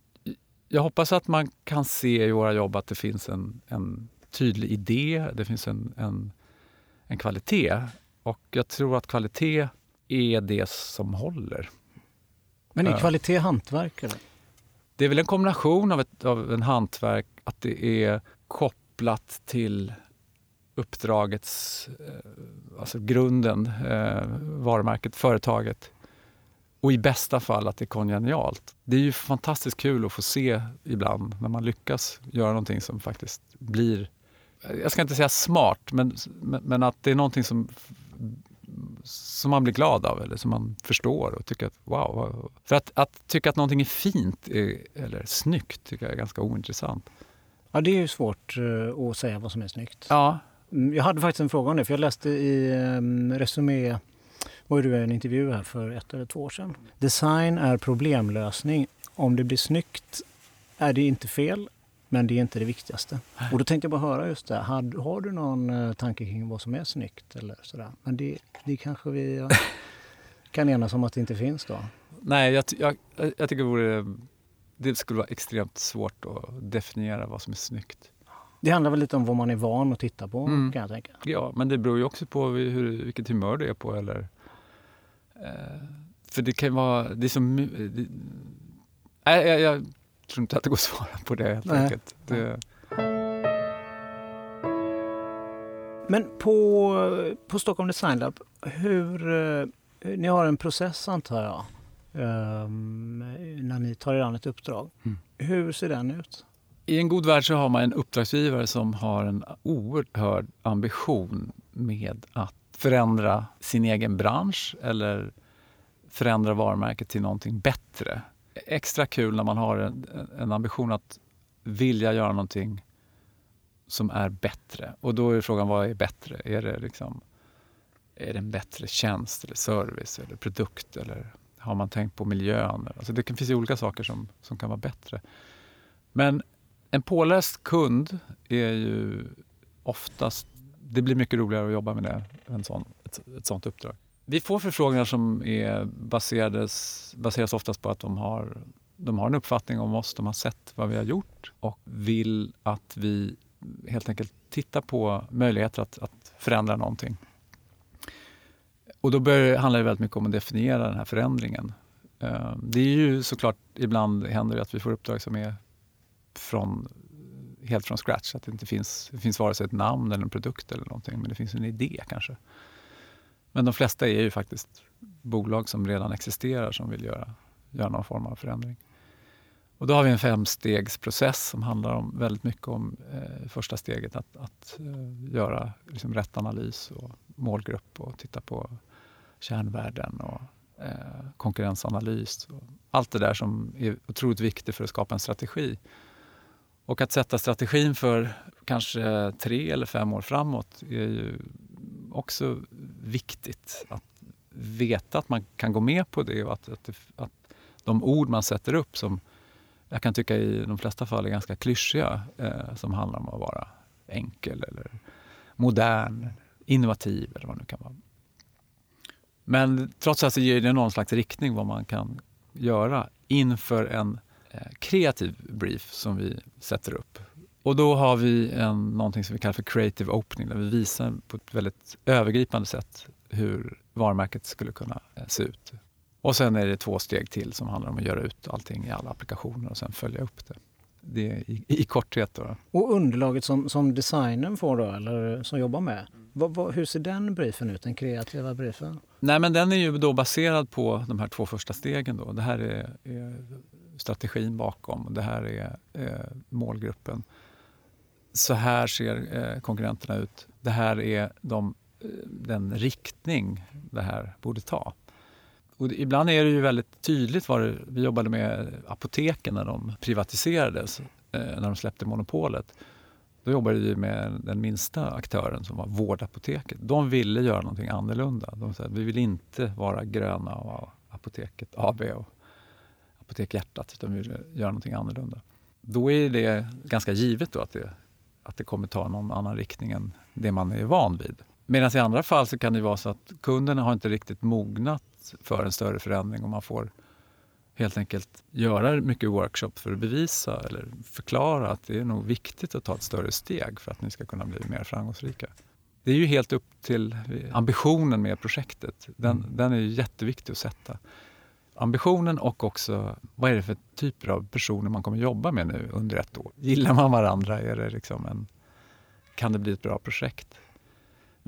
jag hoppas att man kan se i våra jobb att det finns en, en tydlig idé, det finns en, en, en kvalitet. Och jag tror att kvalitet är det som håller. Men är kvalitet hantverk? Eller? Det är väl en kombination av, ett, av en hantverk, att det är kopplat till uppdragets, eh, alltså grunden, eh, varumärket, företaget. Och i bästa fall att det är kongenialt. Det är ju fantastiskt kul att få se ibland när man lyckas göra någonting som faktiskt blir, jag ska inte säga smart, men, men att det är någonting som, som man blir glad av eller som man förstår och tycker att wow. För att, att tycka att någonting är fint är, eller snyggt tycker jag är ganska ointressant. Ja, det är ju svårt eh, att säga vad som är snyggt. Ja, Mm, Jag hade faktiskt en fråga om det, för jag läste i um, Resumé, var du en intervju här för ett eller två år sedan. Design är problemlösning. Om det blir snyggt är det inte fel. Men det är inte det viktigaste. Och då tänkte jag bara höra just det. Har, har du någon uh, tanke kring vad som är snyggt eller sådär? Men det, det kanske vi uh, [laughs] kan enas om att det inte finns då? Nej, jag, jag, jag tycker det vore det skulle vara extremt svårt att definiera vad som är snyggt. Det handlar väl lite om vad man är van att titta på mm. kan jag tänka. Ja, men det beror ju också på hur, vilket humör du är på. Eller, eh, för det kan vara... Det är som, det, nej, jag, jag, tror inte att det går att svara på det helt nej. enkelt. Det, men på, på Stockholm Design Lab, hur, eh, ni har en process antar jag? um, när ni tar er an ett uppdrag. Mm. Hur ser den ut? I en god värld så har man en uppdragsgivare som har en oerhörd ambition med att förändra sin egen bransch eller förändra varumärket till någonting bättre. Extra kul när man har en, en ambition att vilja göra någonting som är bättre. Och då är frågan, vad är bättre? Är det, liksom, är det en bättre tjänst eller service eller produkt eller har man tänkt på miljön? Alltså det finns ju olika saker som, som kan vara bättre. Men en påläst kund är ju oftast... Det blir mycket roligare att jobba med det, en sån, ett, ett sånt uppdrag. Vi får förfrågningar som är baserades, baseras oftast på att de har, de har en uppfattning om oss, de har sett vad vi har gjort och vill att vi helt enkelt tittar på möjligheter att, att förändra någonting. Och då handlar det väldigt mycket om att definiera den här förändringen. Ehm, det är ju såklart, ibland händer det att vi får uppdrag som är från, helt från scratch. Att det inte finns, det finns vare sig ett namn eller en produkt eller någonting, men det finns en idé kanske. Men de flesta är ju faktiskt bolag som redan existerar som vill göra, göra någon form av förändring. Och då har vi en femstegsprocess som handlar om väldigt mycket om eh, första steget att, att eh, göra liksom, rätt analys och målgrupp och titta på kärnvärden och eh, konkurrensanalys. Och allt det där som är otroligt viktigt för att skapa en strategi. Och att sätta strategin för kanske tre eller fem år framåt är ju också viktigt. Att veta att man kan gå med på det och att, att, att de ord man sätter upp som jag kan tycka i de flesta fall är ganska klyschiga, eh, som handlar om att vara enkel eller modern, innovativ eller vad det nu kan vara. Men trots allt så ger det någon slags riktning vad man kan göra inför en eh, kreativ brief som vi sätter upp. Och då har vi en, någonting som vi kallar för creative opening där vi visar på ett väldigt övergripande sätt hur varumärket skulle kunna eh, se ut. Och sen är det två steg till som handlar om att göra ut allting i alla applikationer och sen följa upp det. Det är i, i korthet. Då. Och underlaget som, som designern får då, eller som jobbar med, vad, vad, hur ser den briefen ut, den kreativa briefen? Nej, men den är ju då baserad på de här två första stegen. Då. Det här är, är strategin bakom det här är eh, målgruppen. Så här ser eh, konkurrenterna ut. Det här är de, eh, den riktning det här borde ta. Och ibland är det ju väldigt tydligt vad det, vi jobbade med apoteken när de privatiserades, eh, när de släppte monopolet. Då jobbade vi med den minsta aktören som var Vårdapoteket. De ville göra någonting annorlunda. De sa att vi vill inte vara gröna och Apoteket AB och Apotek Hjärtat, utan vi vill göra någonting annorlunda. Då är det ganska givet då att det, att det kommer ta någon annan riktning än det man är van vid. Medan i andra fall så kan det vara så att kunderna har inte riktigt mognat för en större förändring och man får helt enkelt göra mycket workshop för att bevisa eller förklara att det är nog viktigt att ta ett större steg för att ni ska kunna bli mer framgångsrika. Det är ju helt upp till ambitionen med projektet. Den, mm. den är jätteviktig att sätta. Ambitionen och också vad är det för typer av personer man kommer jobba med nu under ett år. Gillar man varandra? Är det liksom en, kan det bli ett bra projekt?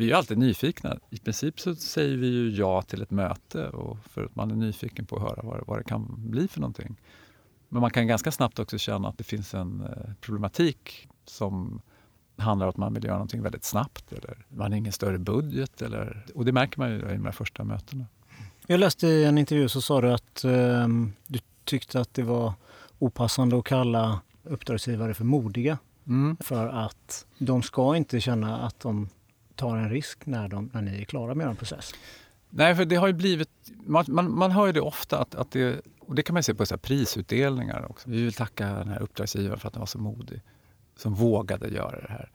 vi är alltid nyfikna. I princip så säger vi ju ja till ett möte och för att man är nyfiken på att höra vad, vad det kan bli för någonting. Men man kan ganska snabbt också känna att det finns en eh, problematik som handlar om att man vill göra någonting väldigt snabbt eller man har ingen större budget. Eller, och det märker man ju i de här första mötena. Jag läste i en intervju så sa du att eh, du tyckte att det var opassande att kalla uppdragsgivare för modiga. Mm. För att de ska inte känna att de tar en risk när, de, när ni är klara med en process? Nej, för det har ju blivit... Man, man, man hör ju det ofta att, att det... Och det kan man se på så prisutdelningar också. Vi vill tacka den här uppdragsgivaren för att han var så modig. Som vågade göra det här.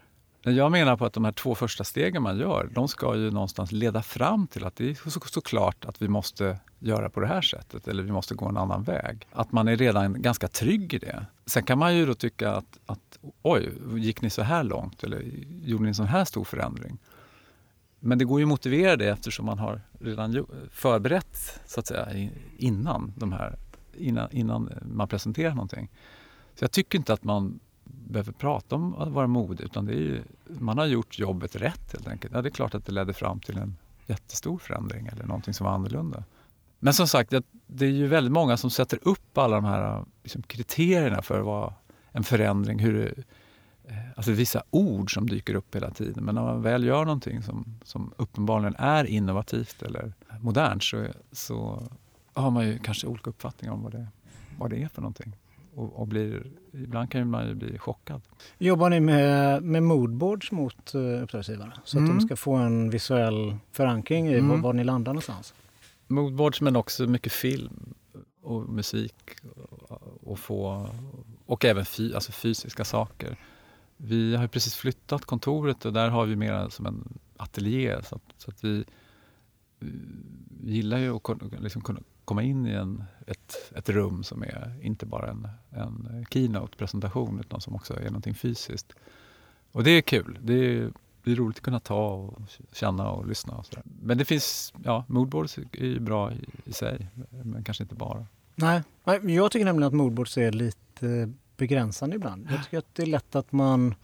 Jag menar på att de här två första stegen man gör, de ska ju någonstans leda fram till att det är så, såklart att vi måste göra på det här sättet eller vi måste gå en annan väg. Att man är redan ganska trygg i det. Sen kan man ju då tycka att, att oj, gick ni så här långt eller gjorde ni en sån här stor förändring? Men det går ju att motivera det eftersom man har redan förberett så att säga innan, de här, innan, innan man presenterar någonting. Så jag tycker inte att man behöver prata om att vara modig utan det är ju, man har gjort jobbet rätt helt enkelt. Ja, det är klart att det ledde fram till en jättestor förändring eller någonting som var annorlunda. Men som sagt, det är ju väldigt många som sätter upp alla de här liksom, kriterierna för vad en förändring, hur det, alltså vissa ord som dyker upp hela tiden. Men när man väl gör någonting som, som uppenbarligen är innovativt eller modernt så, så har man ju kanske olika uppfattningar om vad det, vad det är för någonting och, och blir, ibland kan man ju bli chockad. Jobbar ni med, med moodboards mot uh, uppdragsgivarna så mm. att de ska få en visuell förankring i mm. var, var ni landar någonstans? Moodboards men också mycket film och musik och, få, och även fy, alltså fysiska saker. Vi har precis flyttat kontoret och där har vi mer som en ateljé så att, så att vi, vi gillar ju att liksom kunna komma in i en, ett, ett rum som är inte bara en, en keynote-presentation utan som också är någonting fysiskt. Och det är kul. Det är, det är roligt att kunna ta och känna och lyssna. Och så Men det finns, ja, moodboards är ju bra i, i, sig, men kanske inte bara. Nej, jag tycker nämligen att moodboards är lite begränsande ibland. Jag tycker att det är lätt att man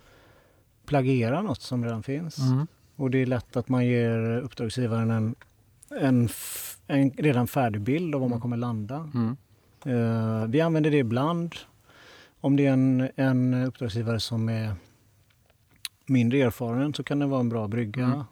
plagierar något som redan finns. Mm. Och det är lätt att man ger uppdragsgivaren en, en en redan färdig bild av var man mm. kommer landa. Mm. Uh, vi använder det ibland om det är en, en uppdragsgivare som är mindre erfaren så kan det vara en bra brygga. Mm.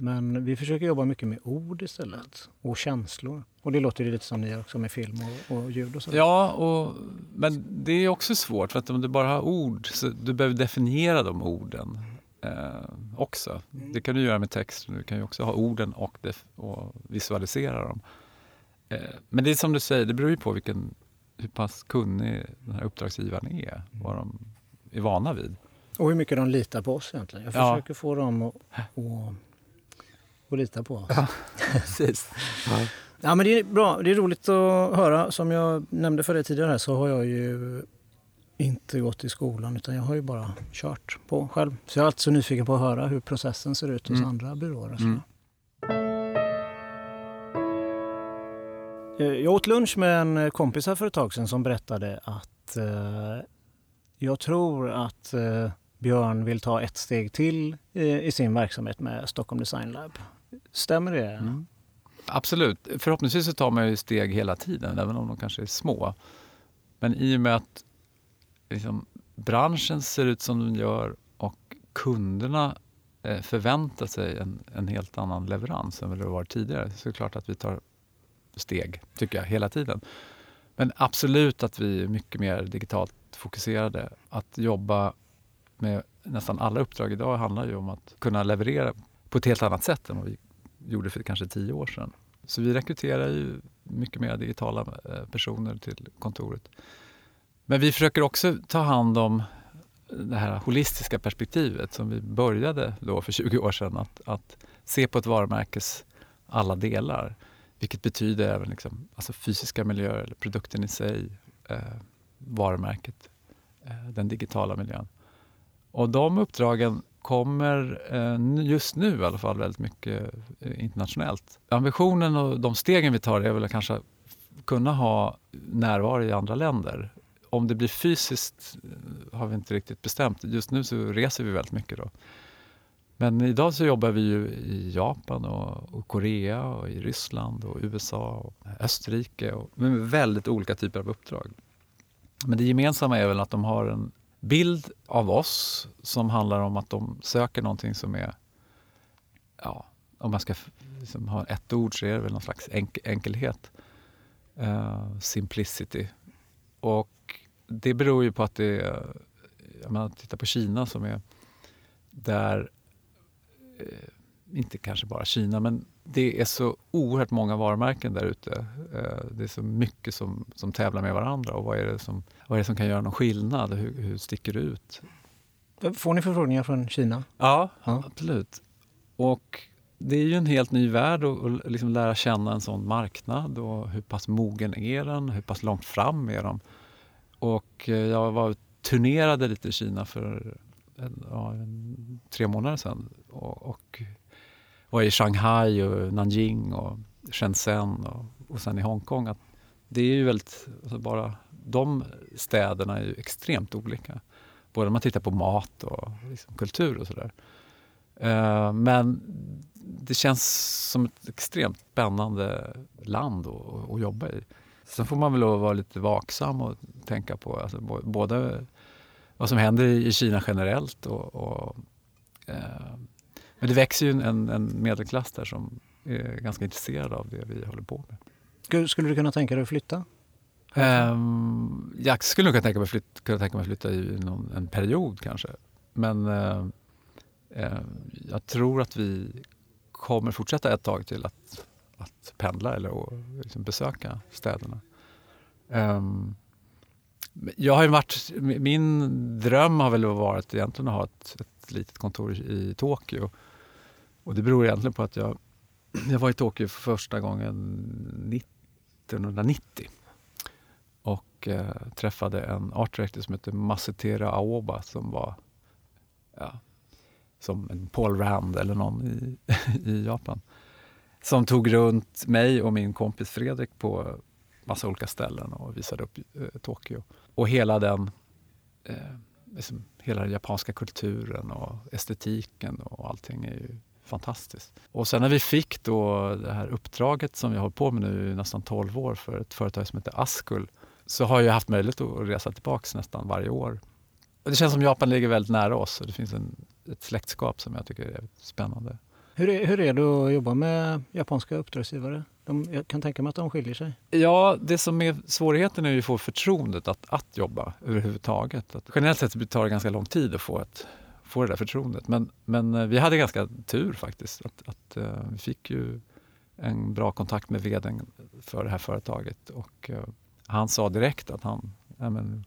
Men vi försöker jobba mycket med ord istället och känslor. Och det låter ju lite som ni gör också med film och, och ljud och så. Ja, och, men det är också svårt för att om du bara har ord så du behöver definiera de orden eh, också. Mm. Det kan du göra med text, du kan ju också ha orden och, och visualisera dem. Eh, men det är som du säger, det beror ju på vilken, hur pass kunnig den här uppdragsgivaren är, mm. vad de är vana vid. Och hur mycket de litar på oss egentligen. Jag försöker ja. få dem att, att, att lita på oss. Ja, [laughs] precis. Ja. ja. men det är bra. Det är roligt att höra. Som jag nämnde för dig tidigare så har jag ju inte gått i skolan utan jag har ju bara kört på själv. Så jag är alltså nyfiken på att höra hur processen ser ut hos mm. andra byråer. Mm. Eh, jag åt lunch med en kompis här för ett tag sedan som berättade att eh, jag tror att eh, Björn vill ta ett steg till i, i, sin verksamhet med Stockholm Design Lab. Stämmer det? Mm. Absolut. Förhoppningsvis så tar man ju steg hela tiden, även om de kanske är små. Men i och med att liksom, branschen ser ut som den gör och kunderna eh, förväntar sig en, en, helt annan leverans än vad det var tidigare så är det klart att vi tar steg, tycker jag, hela tiden. Men absolut att vi är mycket mer digitalt fokuserade. Att jobba med nästan alla uppdrag idag handlar ju om att kunna leverera på ett helt annat sätt än vad vi gjorde för kanske tio år sedan. Så vi rekryterar ju mycket mer digitala eh, personer till kontoret. Men vi försöker också ta hand om det här holistiska perspektivet som vi började då för 20 år sedan. Att, att se på ett varumärkes alla delar. Vilket betyder även liksom, alltså fysiska miljöer, eller produkten i sig, eh, varumärket, eh, den digitala miljön. Och de uppdragen kommer eh, just nu i alla fall väldigt mycket eh, internationellt. Ambitionen och de stegen vi tar är väl att kanske kunna ha närvaro i andra länder. Om det blir fysiskt eh, har vi inte riktigt bestämt. Just nu så reser vi väldigt mycket. Då. Men idag så jobbar vi ju i Japan och, och Korea och i Ryssland och USA och Österrike och med väldigt olika typer av uppdrag. Men det gemensamma är väl att de har en bild av oss som handlar om att de söker någonting som är, ja, om man ska liksom ha ett ord så är det väl någon slags enk enkelhet. Uh, simplicity. Och det beror ju på att det om man tittar på Kina som är där Eh, inte kanske bara Kina, men det är så oerhört många varumärken där ute. Eh, det är så mycket som, som tävlar med varandra och vad är det som, vad är det som kan göra någon skillnad? Hur, hur sticker det ut? Får ni förfrågningar från Kina? Ja, ja. absolut. Och det är ju en helt ny värld att liksom lära känna en sån marknad och hur pass mogen är den, hur pass långt fram är de? Och eh, jag var turnerade lite i Kina för en, ja, en, tre månader sedan och, och var i Shanghai och Nanjing och Shenzhen och, och sen i Hongkong. Att det är ju väldigt, alltså bara de städerna är ju extremt olika. Både om man tittar på mat och liksom kultur och sådär. Uh, men det känns som ett extremt spännande land att, att jobba i. Sen får man väl vara lite vaksam och tänka på alltså, både vad som händer i Kina generellt och, och eh, men det växer ju en, en, medelklass där som är ganska intresserad av det vi håller på med. Skulle du kunna tänka dig att flytta? Um, jag skulle nog kunna tänka mig flytta, kunna tänka mig flytta i någon, en period kanske. Men uh, uh, jag tror att vi kommer fortsätta ett tag till att, att pendla eller liksom besöka städerna. Um, jag har varit, min dröm har väl varit egentligen att ha ett, ett litet kontor i Tokyo. Och det beror egentligen på att jag, [clears throat] jag var i Tokyo för första gången 1990 och eh, träffade en art director som hette Masetera Aoba som var ja, som en Paul Rand eller någon i, [laughs] i Japan. Som tog runt mig och min kompis Fredrik på massa olika ställen och visade upp eh, Tokyo. Och hela den eh, liksom, hela den japanska kulturen och estetiken och allting är ju fantastiskt. Och sen när vi fick då det här uppdraget som vi har hållit på med nu i nästan 12 år för ett företag som heter Askul så har jag haft möjlighet att resa tillbaks nästan varje år. Och det känns som Japan ligger väldigt nära oss och det finns en, ett släktskap som jag tycker är spännande. Hur är, hur är det att jobba med japanska uppdragsgivare? De, jag kan tänka mig att de skiljer sig. Ja, det som är svårigheten är att få förtroendet att, att jobba överhuvudtaget. Att generellt sett tar det ganska lång tid att få, ett, få det där förtroendet. Men, men eh, vi hade ganska tur faktiskt. Att, att uh, vi fick ju en bra kontakt med vdn för det här företaget. Och, uh, han sa direkt att han, ja, men,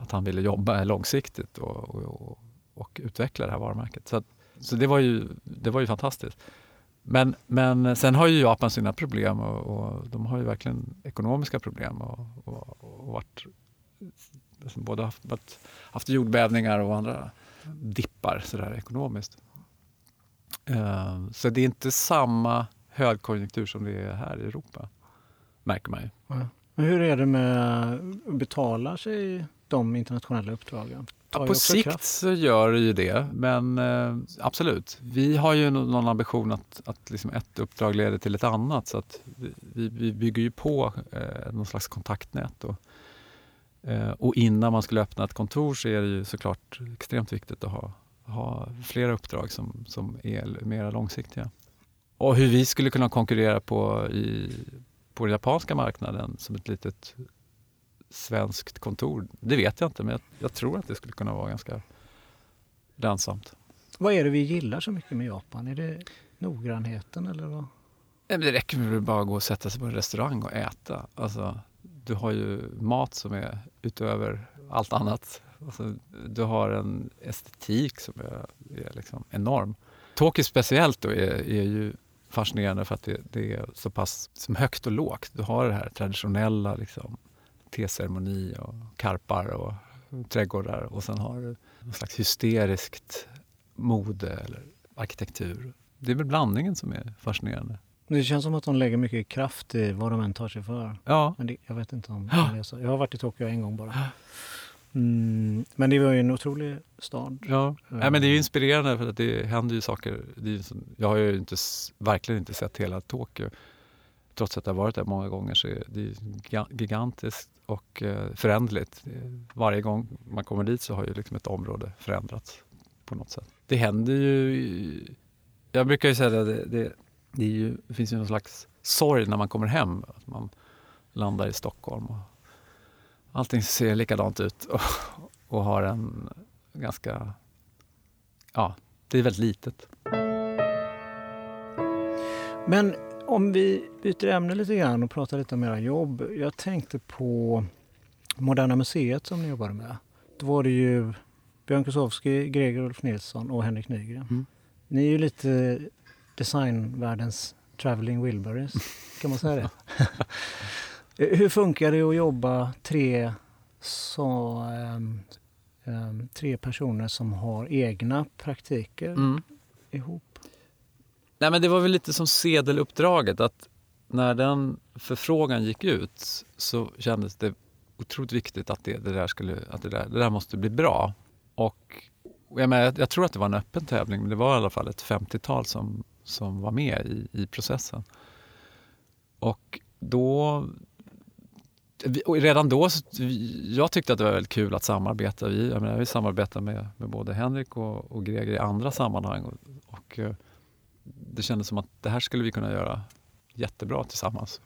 att han ville jobba långsiktigt och, och, och, utveckla det här varumärket. Så, att, så det, var ju, det var ju fantastiskt. Men, men sen har ju Japan sina problem och, och de har ju verkligen ekonomiska problem och, och, och varit, liksom både haft, haft jordbävningar och andra dippar sådär ekonomiskt. Uh, så det är inte samma högkonjunktur som det är här i Europa, märker man ju. Ja. Men hur är det med att betala sig de internationella uppdragen? Ja, på sikt kraft. så gör det ju det, men eh, absolut. Vi har ju någon ambition att, att liksom ett uppdrag leder till ett annat så att vi, vi bygger ju på eh, någon slags kontaktnät. Och, eh, och innan man skulle öppna ett kontor så är det ju såklart extremt viktigt att ha, ha flera uppdrag som, som är mer långsiktiga. Och hur vi skulle kunna konkurrera på, i, på den japanska marknaden som ett litet svenskt kontor, det vet jag inte men jag, jag, tror att det skulle kunna vara ganska lönsamt. Vad är det vi gillar så mycket med Japan? Är det noggrannheten eller vad? Det räcker med att bara gå och sätta sig på en restaurang och äta. Alltså, du har ju mat som är utöver allt annat. Alltså, du har en estetik som är, är liksom enorm. Tokyo speciellt då är, är ju fascinerande för att det, det, är så pass som högt och lågt. Du har det här traditionella liksom, teceremoni och karpar och trädgårdar och sen har du någon slags hysteriskt mode eller arkitektur. Det är väl blandningen som är fascinerande. Det känns som att de lägger mycket kraft i vad de än tar sig för. Ja. Men det, jag vet inte om det är så. Jag har varit i Tokyo en gång bara. Mm, men det var ju en otrolig stad. Ja, ja men det är inspirerande för att det händer ju saker. Det är, jag har ju inte, verkligen inte sett hela Tokyo. Trots att jag varit där många gånger så är det gigantiskt och eh, förändligt. föränderligt. Varje gång man kommer dit så har ju liksom ett område förändrats på något sätt. Det händer ju... Jag brukar ju säga att det, det, det, ju, det finns ju någon slags sorg när man kommer hem. Att man landar i Stockholm och allting ser likadant ut [laughs] och, och har en ganska... Ja, det är väldigt litet. Men om vi byter ämne lite grann och pratar lite om era jobb. Jag tänkte på Moderna Museet som ni jobbade med. Då var det ju Björn Kusowski, Greger Ulf Nilsson och Henrik Nygren. Mm. Ni är ju lite designvärldens traveling Wilburys, kan man säga det? [laughs] Hur funkar det att jobba tre, så, um, um, tre personer som har egna praktiker mm. ihop? Nej, men det var väl lite som sedeluppdraget. att När den förfrågan gick ut så kändes det otroligt viktigt att det, det där, skulle, att det, där, det där måste bli bra. Och jag, menar, jag, tror att det var en öppen tävling, men det var i alla fall ett 50-tal som, som var med i, i processen. Och då... Och redan då, jag tyckte att det var väldigt kul att samarbeta. Vi, jag menar, vi samarbetar med, med både Henrik och, och Greger i andra sammanhang. Och, och, eh, det kändes som att det här skulle vi kunna göra jättebra tillsammans.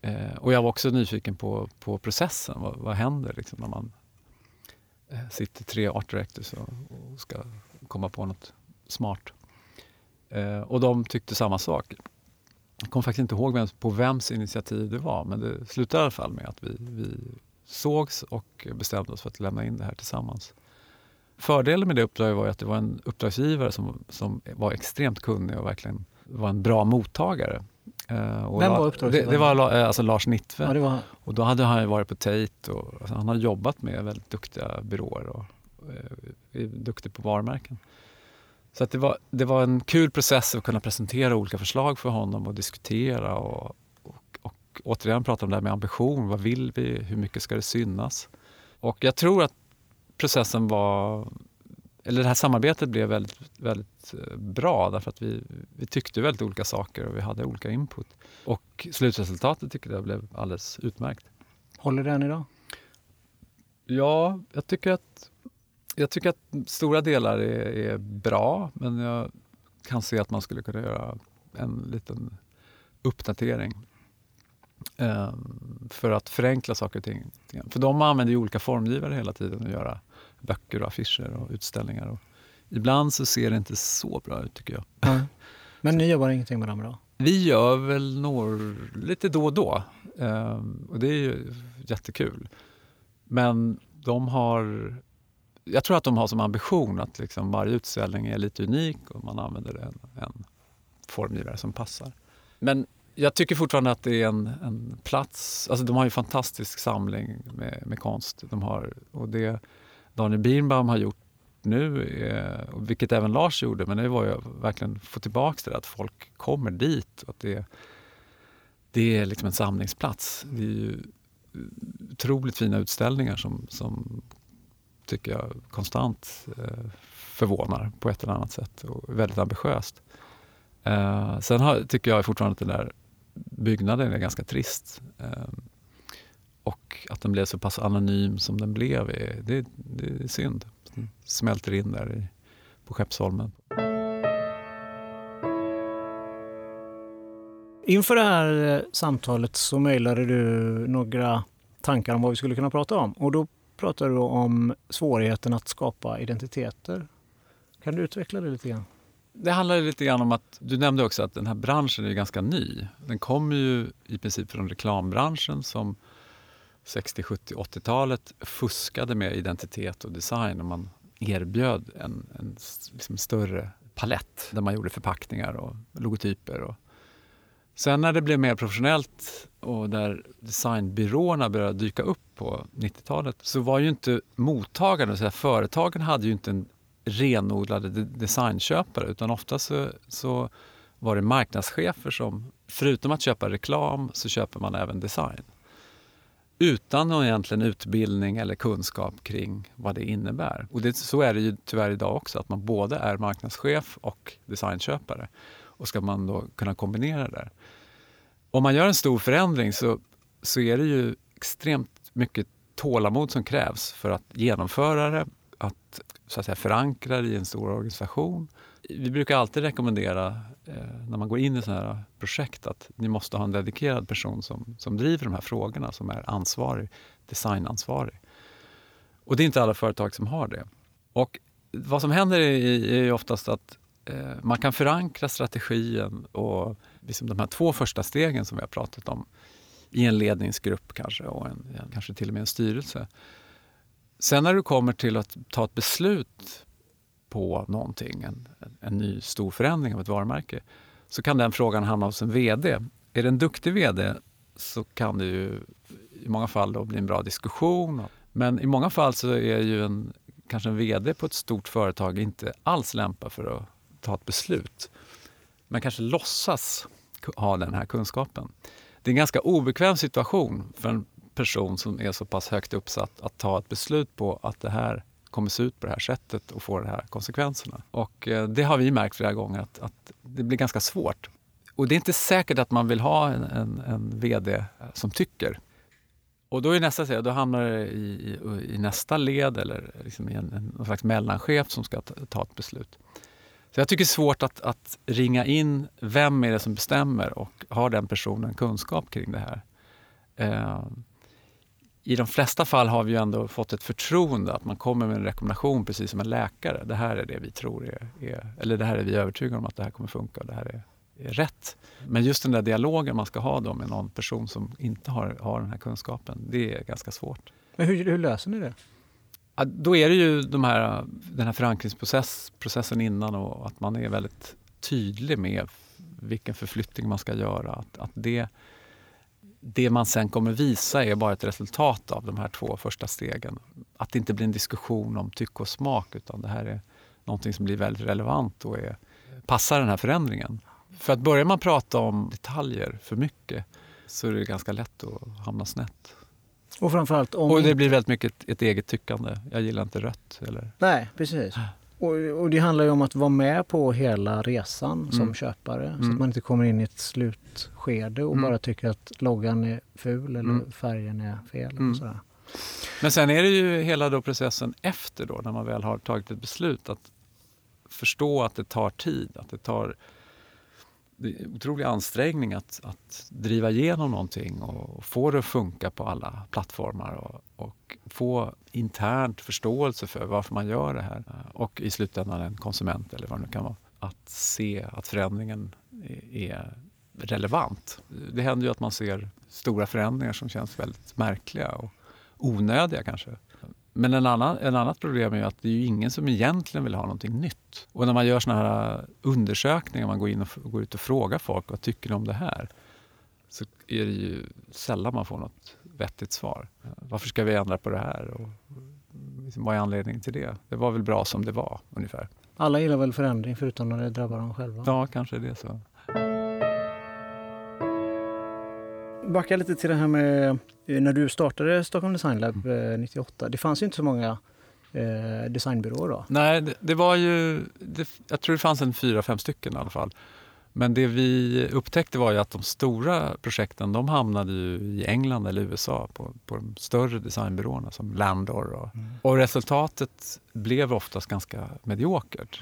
Eh, och jag var också nyfiken på, på processen. Vad, vad händer liksom när man eh, sitter tre art directors och, och, ska komma på något smart? Eh, och de tyckte samma sak. Jag kommer faktiskt inte ihåg vem, på vems initiativ det var men det slutade i alla fall med att vi, vi sågs och bestämde oss för att lämna in det här tillsammans. Fördelen med det uppdraget var att det var en uppdragsgivare som, som var extremt kunnig och verkligen var en bra mottagare. Uh, och Vem var uppdragsgivaren? Det, det, var uh, alltså Lars Nittve. Ja, var... Och då hade han varit på Tate och alltså, han har jobbat med väldigt duktiga byråer och uh, är duktig på varumärken. Så att det, var, det var en kul process att kunna presentera olika förslag för honom och diskutera och, och, och återigen prata om det här med ambition. Vad vill vi? Hur mycket ska det synas? Och jag tror att processen var eller det här samarbetet blev väldigt, väldigt eh, bra därför att vi, vi tyckte väldigt olika saker och vi hade olika input. Och slutresultatet tycker jag blev alldeles utmärkt. Håller det än idag? Ja, jag tycker att, jag tycker att stora delar är, är bra men jag kan se att man skulle kunna göra en liten uppdatering eh, för att förenkla saker och ting. För de använder ju olika formgivare hela tiden att göra böcker och affischer och utställningar. Och ibland så ser det inte så bra ut tycker jag. Mm. [laughs] Men ni jobbar ingenting med dem idag? Vi gör väl några, lite då och då. Ehm, och det är ju jättekul. Men de har... Jag tror att de har som ambition att liksom varje utställning är lite unik och man använder en, en formgivare som passar. Men jag tycker fortfarande att det är en, en plats... Alltså de har ju en fantastisk samling med, med konst. De har, och det, Daniel Birnbaum har gjort nu, eh, vilket även Lars gjorde, men det var ju verkligen få tillbaka det att folk kommer dit. Och att det, det är liksom en samlingsplats. Det är ju otroligt fina utställningar som, som tycker jag konstant eh, förvånar på ett eller annat sätt och väldigt ambitiöst. Eh, sen har, tycker jag fortfarande att den där byggnaden är ganska trist. Och att den blev så pass anonym som den blev, det, det är synd. Den smälter in där på Skeppsholmen. Inför det här eh, samtalet så mejlade du några tankar om vad vi skulle kunna prata om. Och då pratade du om svårigheten att skapa identiteter. Kan du utveckla det lite grann? Det handlar lite grann om att, du nämnde också att den här branschen är ganska ny. Den kommer ju i princip från reklambranschen som 60, 70, 80-talet fuskade med identitet och design och man erbjöd en, en liksom större palett där man gjorde förpackningar och logotyper. Och. Sen när det blev mer professionellt och där designbyråerna började dyka upp på 90-talet så var ju inte mottagarna, så företagen hade ju inte en renodlade designköpare utan ofta så, så var det marknadschefer som förutom att köpa reklam så köper man även design utan någon egentligen utbildning eller kunskap kring vad det innebär. Och det, så är det ju tyvärr idag också, att man både är marknadschef och designköpare. Och ska man då kunna kombinera det Om man gör en stor förändring så, så är det ju extremt mycket tålamod som krävs för att genomföra det, att, så att säga, förankra det i en stor organisation. Vi brukar alltid rekommendera Eh, när man går in i sådana här projekt att ni måste ha en dedikerad person som, som driver de här frågorna, som är ansvarig, designansvarig. Och det är inte alla företag som har det. Och vad som händer är, är oftast att eh, man kan förankra strategin och liksom de här två första stegen som vi har pratat om i en ledningsgrupp kanske och en, kanske till och med en styrelse. Sen när du kommer till att ta ett beslut på någonting, en, en ny stor förändring av ett varumärke, så kan den frågan hamna hos en VD. Är det en duktig VD så kan det ju i många fall då bli en bra diskussion. Men i många fall så är ju en, kanske en VD på ett stort företag inte alls lämpad för att ta ett beslut. Men kanske låtsas ha den här kunskapen. Det är en ganska obekväm situation för en person som är så pass högt uppsatt att ta ett beslut på att det här kommer se ut på det här sättet och få de här konsekvenserna. Och eh, det har vi märkt flera gånger att, att, det blir ganska svårt. Och det är inte säkert att man vill ha en, en, en VD som tycker. Och då är nästa steg, då hamnar det i, i, i nästa led eller liksom i en, en, en slags mellanchef som ska ta, ta ett beslut. Så jag tycker det är svårt att, att, ringa in vem är det som bestämmer och har den personen kunskap kring det här. Eh, i de flesta fall har vi ändå fått ett förtroende att man kommer med en rekommendation precis som en läkare. Det här är det vi tror är, är eller det här är vi övertygade om att det här kommer funka och det här är, är rätt. Men just den där dialogen man ska ha då med någon person som inte har, har den här kunskapen, det är ganska svårt. Men hur, hur löser ni det? Ja, då är det ju de här, den här förankringsprocessen innan och att man är väldigt tydlig med vilken förflyttning man ska göra. Att, att det, det man sen kommer visa är bara ett resultat av de här två första stegen. Att det inte blir en diskussion om tycke och smak utan det här är någonting som blir väldigt relevant och är, passar den här förändringen. För att börjar man prata om detaljer för mycket så är det ganska lätt att hamna snett. Och framförallt om... Och det blir väldigt mycket ett, ett eget tyckande. Jag gillar inte rött. Eller... Nej, precis. Och, och, det handlar ju om att vara med på hela resan mm. som köpare. Så mm. att man inte kommer in i ett slutskede och mm. bara tycker att loggan är ful eller mm. färgen är fel. Och mm. sådär. Men sen är det ju hela då processen efter då, när man väl har tagit ett beslut. Att förstå att det tar tid. Att det tar det är en otrolig ansträngning att, att driva igenom någonting och få det att funka på alla plattformar och, och, få internt förståelse för varför man gör det här. Och i slutändan en konsument eller vad det nu kan vara. Att se att förändringen är relevant. Det händer ju att man ser stora förändringar som känns väldigt märkliga och onödiga kanske. Men en annan, en annat problem är att det är ingen som egentligen vill ha någonting nytt. Och när man gör såna här undersökningar, man går in och går ut och frågar folk vad tycker ni om det här? Så är det ju sällan man får något vettigt svar. Varför ska vi ändra på det här? Och liksom, vad är anledningen till det? Det var väl bra som det var ungefär. Alla gillar väl förändring förutom när det drabbar dem själva? Ja, kanske det är så. backa lite till det här med när du startade Stockholm Design Lab 98. Mm. Eh, det fanns ju inte så många eh, designbyråer då? Nej, det, det var ju... Det, jag tror det fanns en fyra, fem stycken i alla fall. Men det vi upptäckte var ju att de stora projekten de hamnade i England eller USA på, på de större designbyråerna som Landor. Och, mm. och resultatet blev oftast ganska mediokert.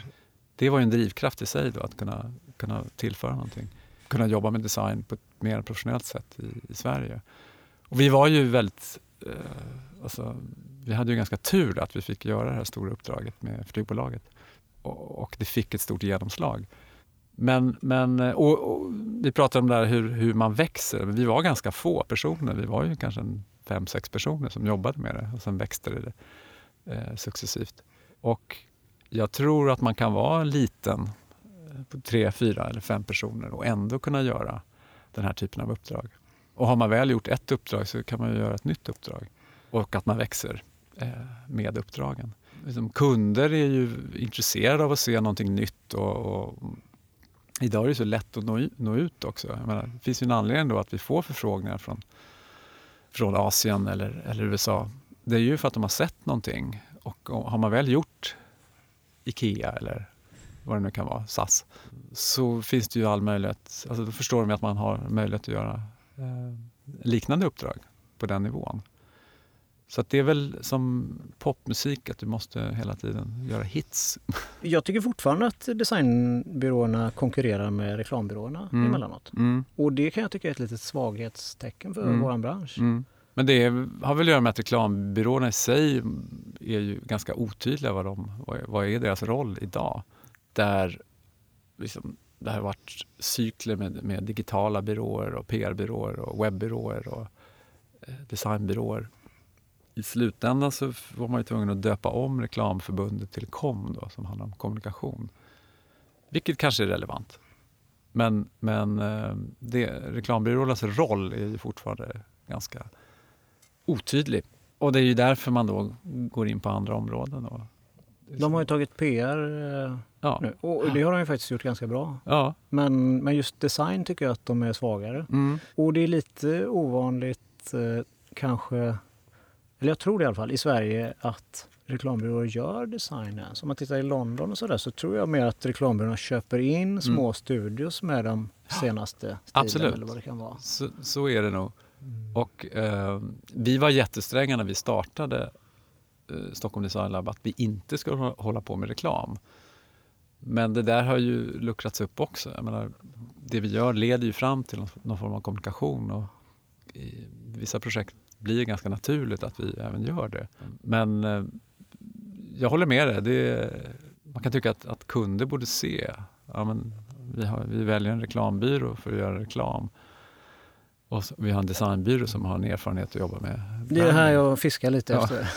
Det var ju en drivkraft i sig då, att kunna, kunna tillföra någonting kunna jobba med design på ett mer professionellt sätt i, i Sverige. Och vi var ju väldigt... Eh, alltså, vi hade ju ganska tur att vi fick göra det här stora uppdraget med flygbolaget. Och, och det fick ett stort genomslag. Men, men eh, och, och, vi pratade om där hur, hur man växer. Vi var ganska få personer. Vi var ju kanske en fem, sex personer som jobbade med det och sen växte det eh, successivt. Och jag tror att man kan vara liten eh, på tre, fyra eller fem personer och ändå kunna göra den här typen av uppdrag. Och har man väl gjort ett uppdrag så kan man göra ett nytt uppdrag och att man växer eh, med uppdragen. Liksom, kunder är ju intresserade av att se någonting nytt och, och idag är det så lätt att nå, nå ut också. Menar, det finns ju en anledning då att vi får förfrågningar från, från Asien eller, eller USA. Det är ju för att de har sett någonting och, har man väl gjort IKEA eller vad det nu kan vara, SAS, så finns det ju all möjlighet, alltså då förstår de att man har möjlighet att göra liknande uppdrag på den nivån. Så det är väl som popmusik, att du måste hela tiden göra hits. [laughs] Jag tycker fortfarande att designbyråerna konkurrerar med reklambyråerna mm. emellanåt. Mm. Och det kan jag tycka är ett litet svaghetstecken för mm. vår bransch. Mm. Men det har väl att göra med att reklambyråerna i sig är ju ganska otydliga vad, de, vad är deras roll idag där liksom, det har varit cykler med, med digitala byråer och PR-byråer och webbyråer och eh, designbyråer. I slutändan så var man ju tvungen att döpa om reklamförbundet till KOM då, som handlar om kommunikation. Vilket kanske är relevant. Men, men eh, det, reklambyråernas roll är ju fortfarande ganska otydlig. Och det är ju därför man då går in på andra områden. Och de har ju tagit PR eh, ja. nu och det har de ju faktiskt gjort ganska bra. Ja. Men, men just design tycker jag att de är svagare. Mm. Och det är lite ovanligt eh, kanske, eller jag tror det i alla fall, i Sverige att reklambyråer gör designen. Så om man tittar i London och sådär så tror jag mer att reklambyråerna köper in mm. små mm. studios med de senaste stilen eller vad det kan vara. Så, så är det nog. Mm. Och eh, vi var jättestränga när vi startade Eh, Stockholm Design Lab att vi inte skulle hålla på med reklam. Men det där har ju luckrats upp också. Jag menar, det vi gör leder ju fram till någon, form av kommunikation och i vissa projekt blir det ganska naturligt att vi även gör det. Men eh, jag håller med dig. Det, man kan tycka att, att kunder borde se. Ja, men vi, har, vi väljer en reklambyrå för att göra reklam. Och vi har en designbyrå som har en erfarenhet att jobba med. Det är det här jag fiskar lite ja. efter.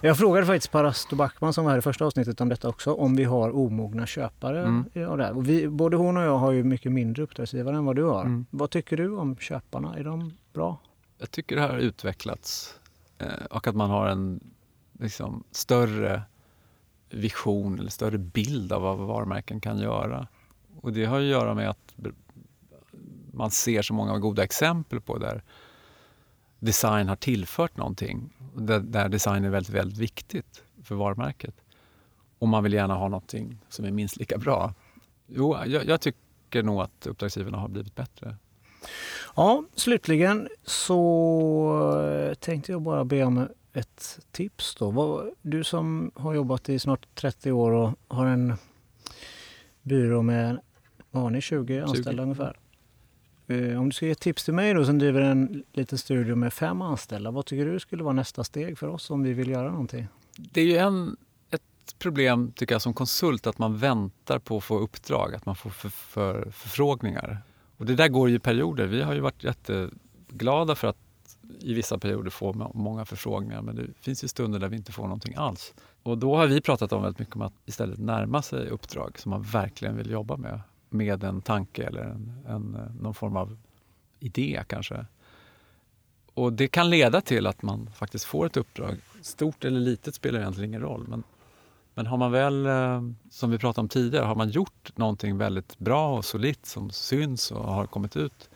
[laughs] jag frågade faktiskt Parasto Backman som var här i första avsnittet om detta också, om vi har omogna köpare. Mm. Och det och vi, både hon och jag har ju mycket mindre uppdragsgivare än vad du har. Mm. Vad tycker du om köparna? Är de bra? Jag tycker det har utvecklats eh, och att man har en liksom, större vision eller större bild av vad varumärken kan göra. Och det har att göra med att man ser så många goda exempel på där design har tillfört någonting. Där, där design är väldigt, väldigt viktigt för varumärket. Och man vill gärna ha någonting som är minst lika bra. Jo, jag, jag tycker nog att uppdragsgivarna har blivit bättre. Ja, slutligen så tänkte jag bara be om ett tips. Då. Du som har jobbat i snart 30 år och har en byrå med vad har ni, 20 anställda 20. ungefär. Eh, om du ska ge ett tips till mig då som driver en liten studio med fem anställda, vad tycker du skulle vara nästa steg för oss om vi vill göra någonting? Det är ju en, ett problem tycker jag som konsult att man väntar på att få uppdrag, att man får för, för, förfrågningar. Och det där går ju i perioder. Vi har ju varit jätteglada för att i vissa perioder få många förfrågningar men det finns ju stunder där vi inte får någonting alls. Och då har vi pratat om väldigt mycket om att istället närma sig uppdrag som man verkligen vill jobba med med en tanke eller en, en, någon form av idé kanske. Och det kan leda till att man faktiskt får ett uppdrag. Stort eller litet spelar egentligen ingen roll. Men, men har man väl, eh, som vi pratade om tidigare, har man gjort någonting väldigt bra och solitt som syns och har kommit ut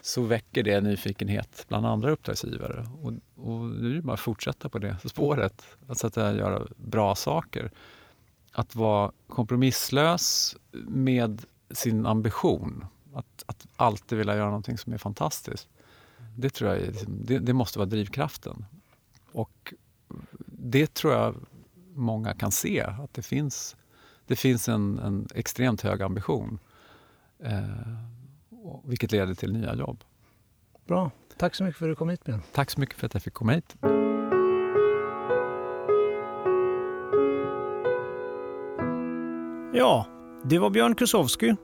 så väcker det nyfikenhet bland andra uppdragsgivare. Och, och det är bara att fortsätta på det spåret, att sätta göra bra saker. Att vara kompromisslös med sin ambition. Att, att alltid vilja göra någonting som är fantastiskt. Det tror jag är, liksom, det, det, måste vara drivkraften. Och det tror jag många kan se, att det finns, det finns en, en extremt hög ambition. Eh, vilket leder till nya jobb. Bra. Tack så mycket för att du kom hit Björn. Tack så mycket för att jag fick komma hit. Ja, det var Björn Krusowski.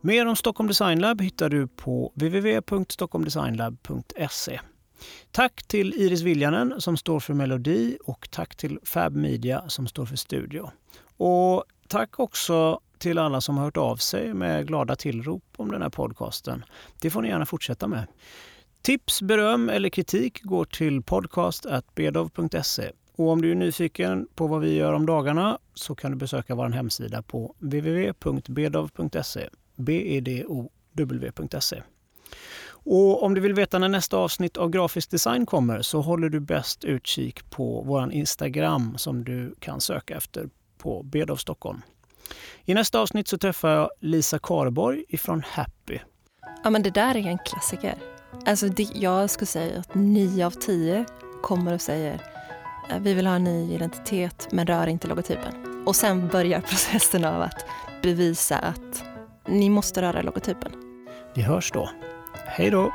Mer om Stockholm Design Lab hittar du på www.stockholmdesignlab.se. Tack till Iris Viljanen som står för melodi och tack till Fab Media som står för studio. Och tack också till alla som har hört av sig med glada tillrop om den här podcasten. Det får ni gärna fortsätta med. Tips, beröm eller kritik går till podcast.bedov.se. Och om du är nyfiken på vad vi gör om dagarna så kan du besöka vår hemsida på www.bedov.se. B-E-D-O-W.se. Och om du vill veta när nästa avsnitt av Grafisk design kommer så håller du bäst utkik på vår Instagram som du kan söka efter på Bedov Stockholm. I nästa avsnitt så träffar jag Lisa Karborg ifrån Happy. Ja, men det där är en klassiker. Alltså det, jag skulle säga att nio av tio kommer och säger Eh, vi vill ha en ny identitet men rör inte logotypen. Och sen börjar [laughs] processen av att bevisa att ni måste röra logotypen. Vi hörs då. Hej då!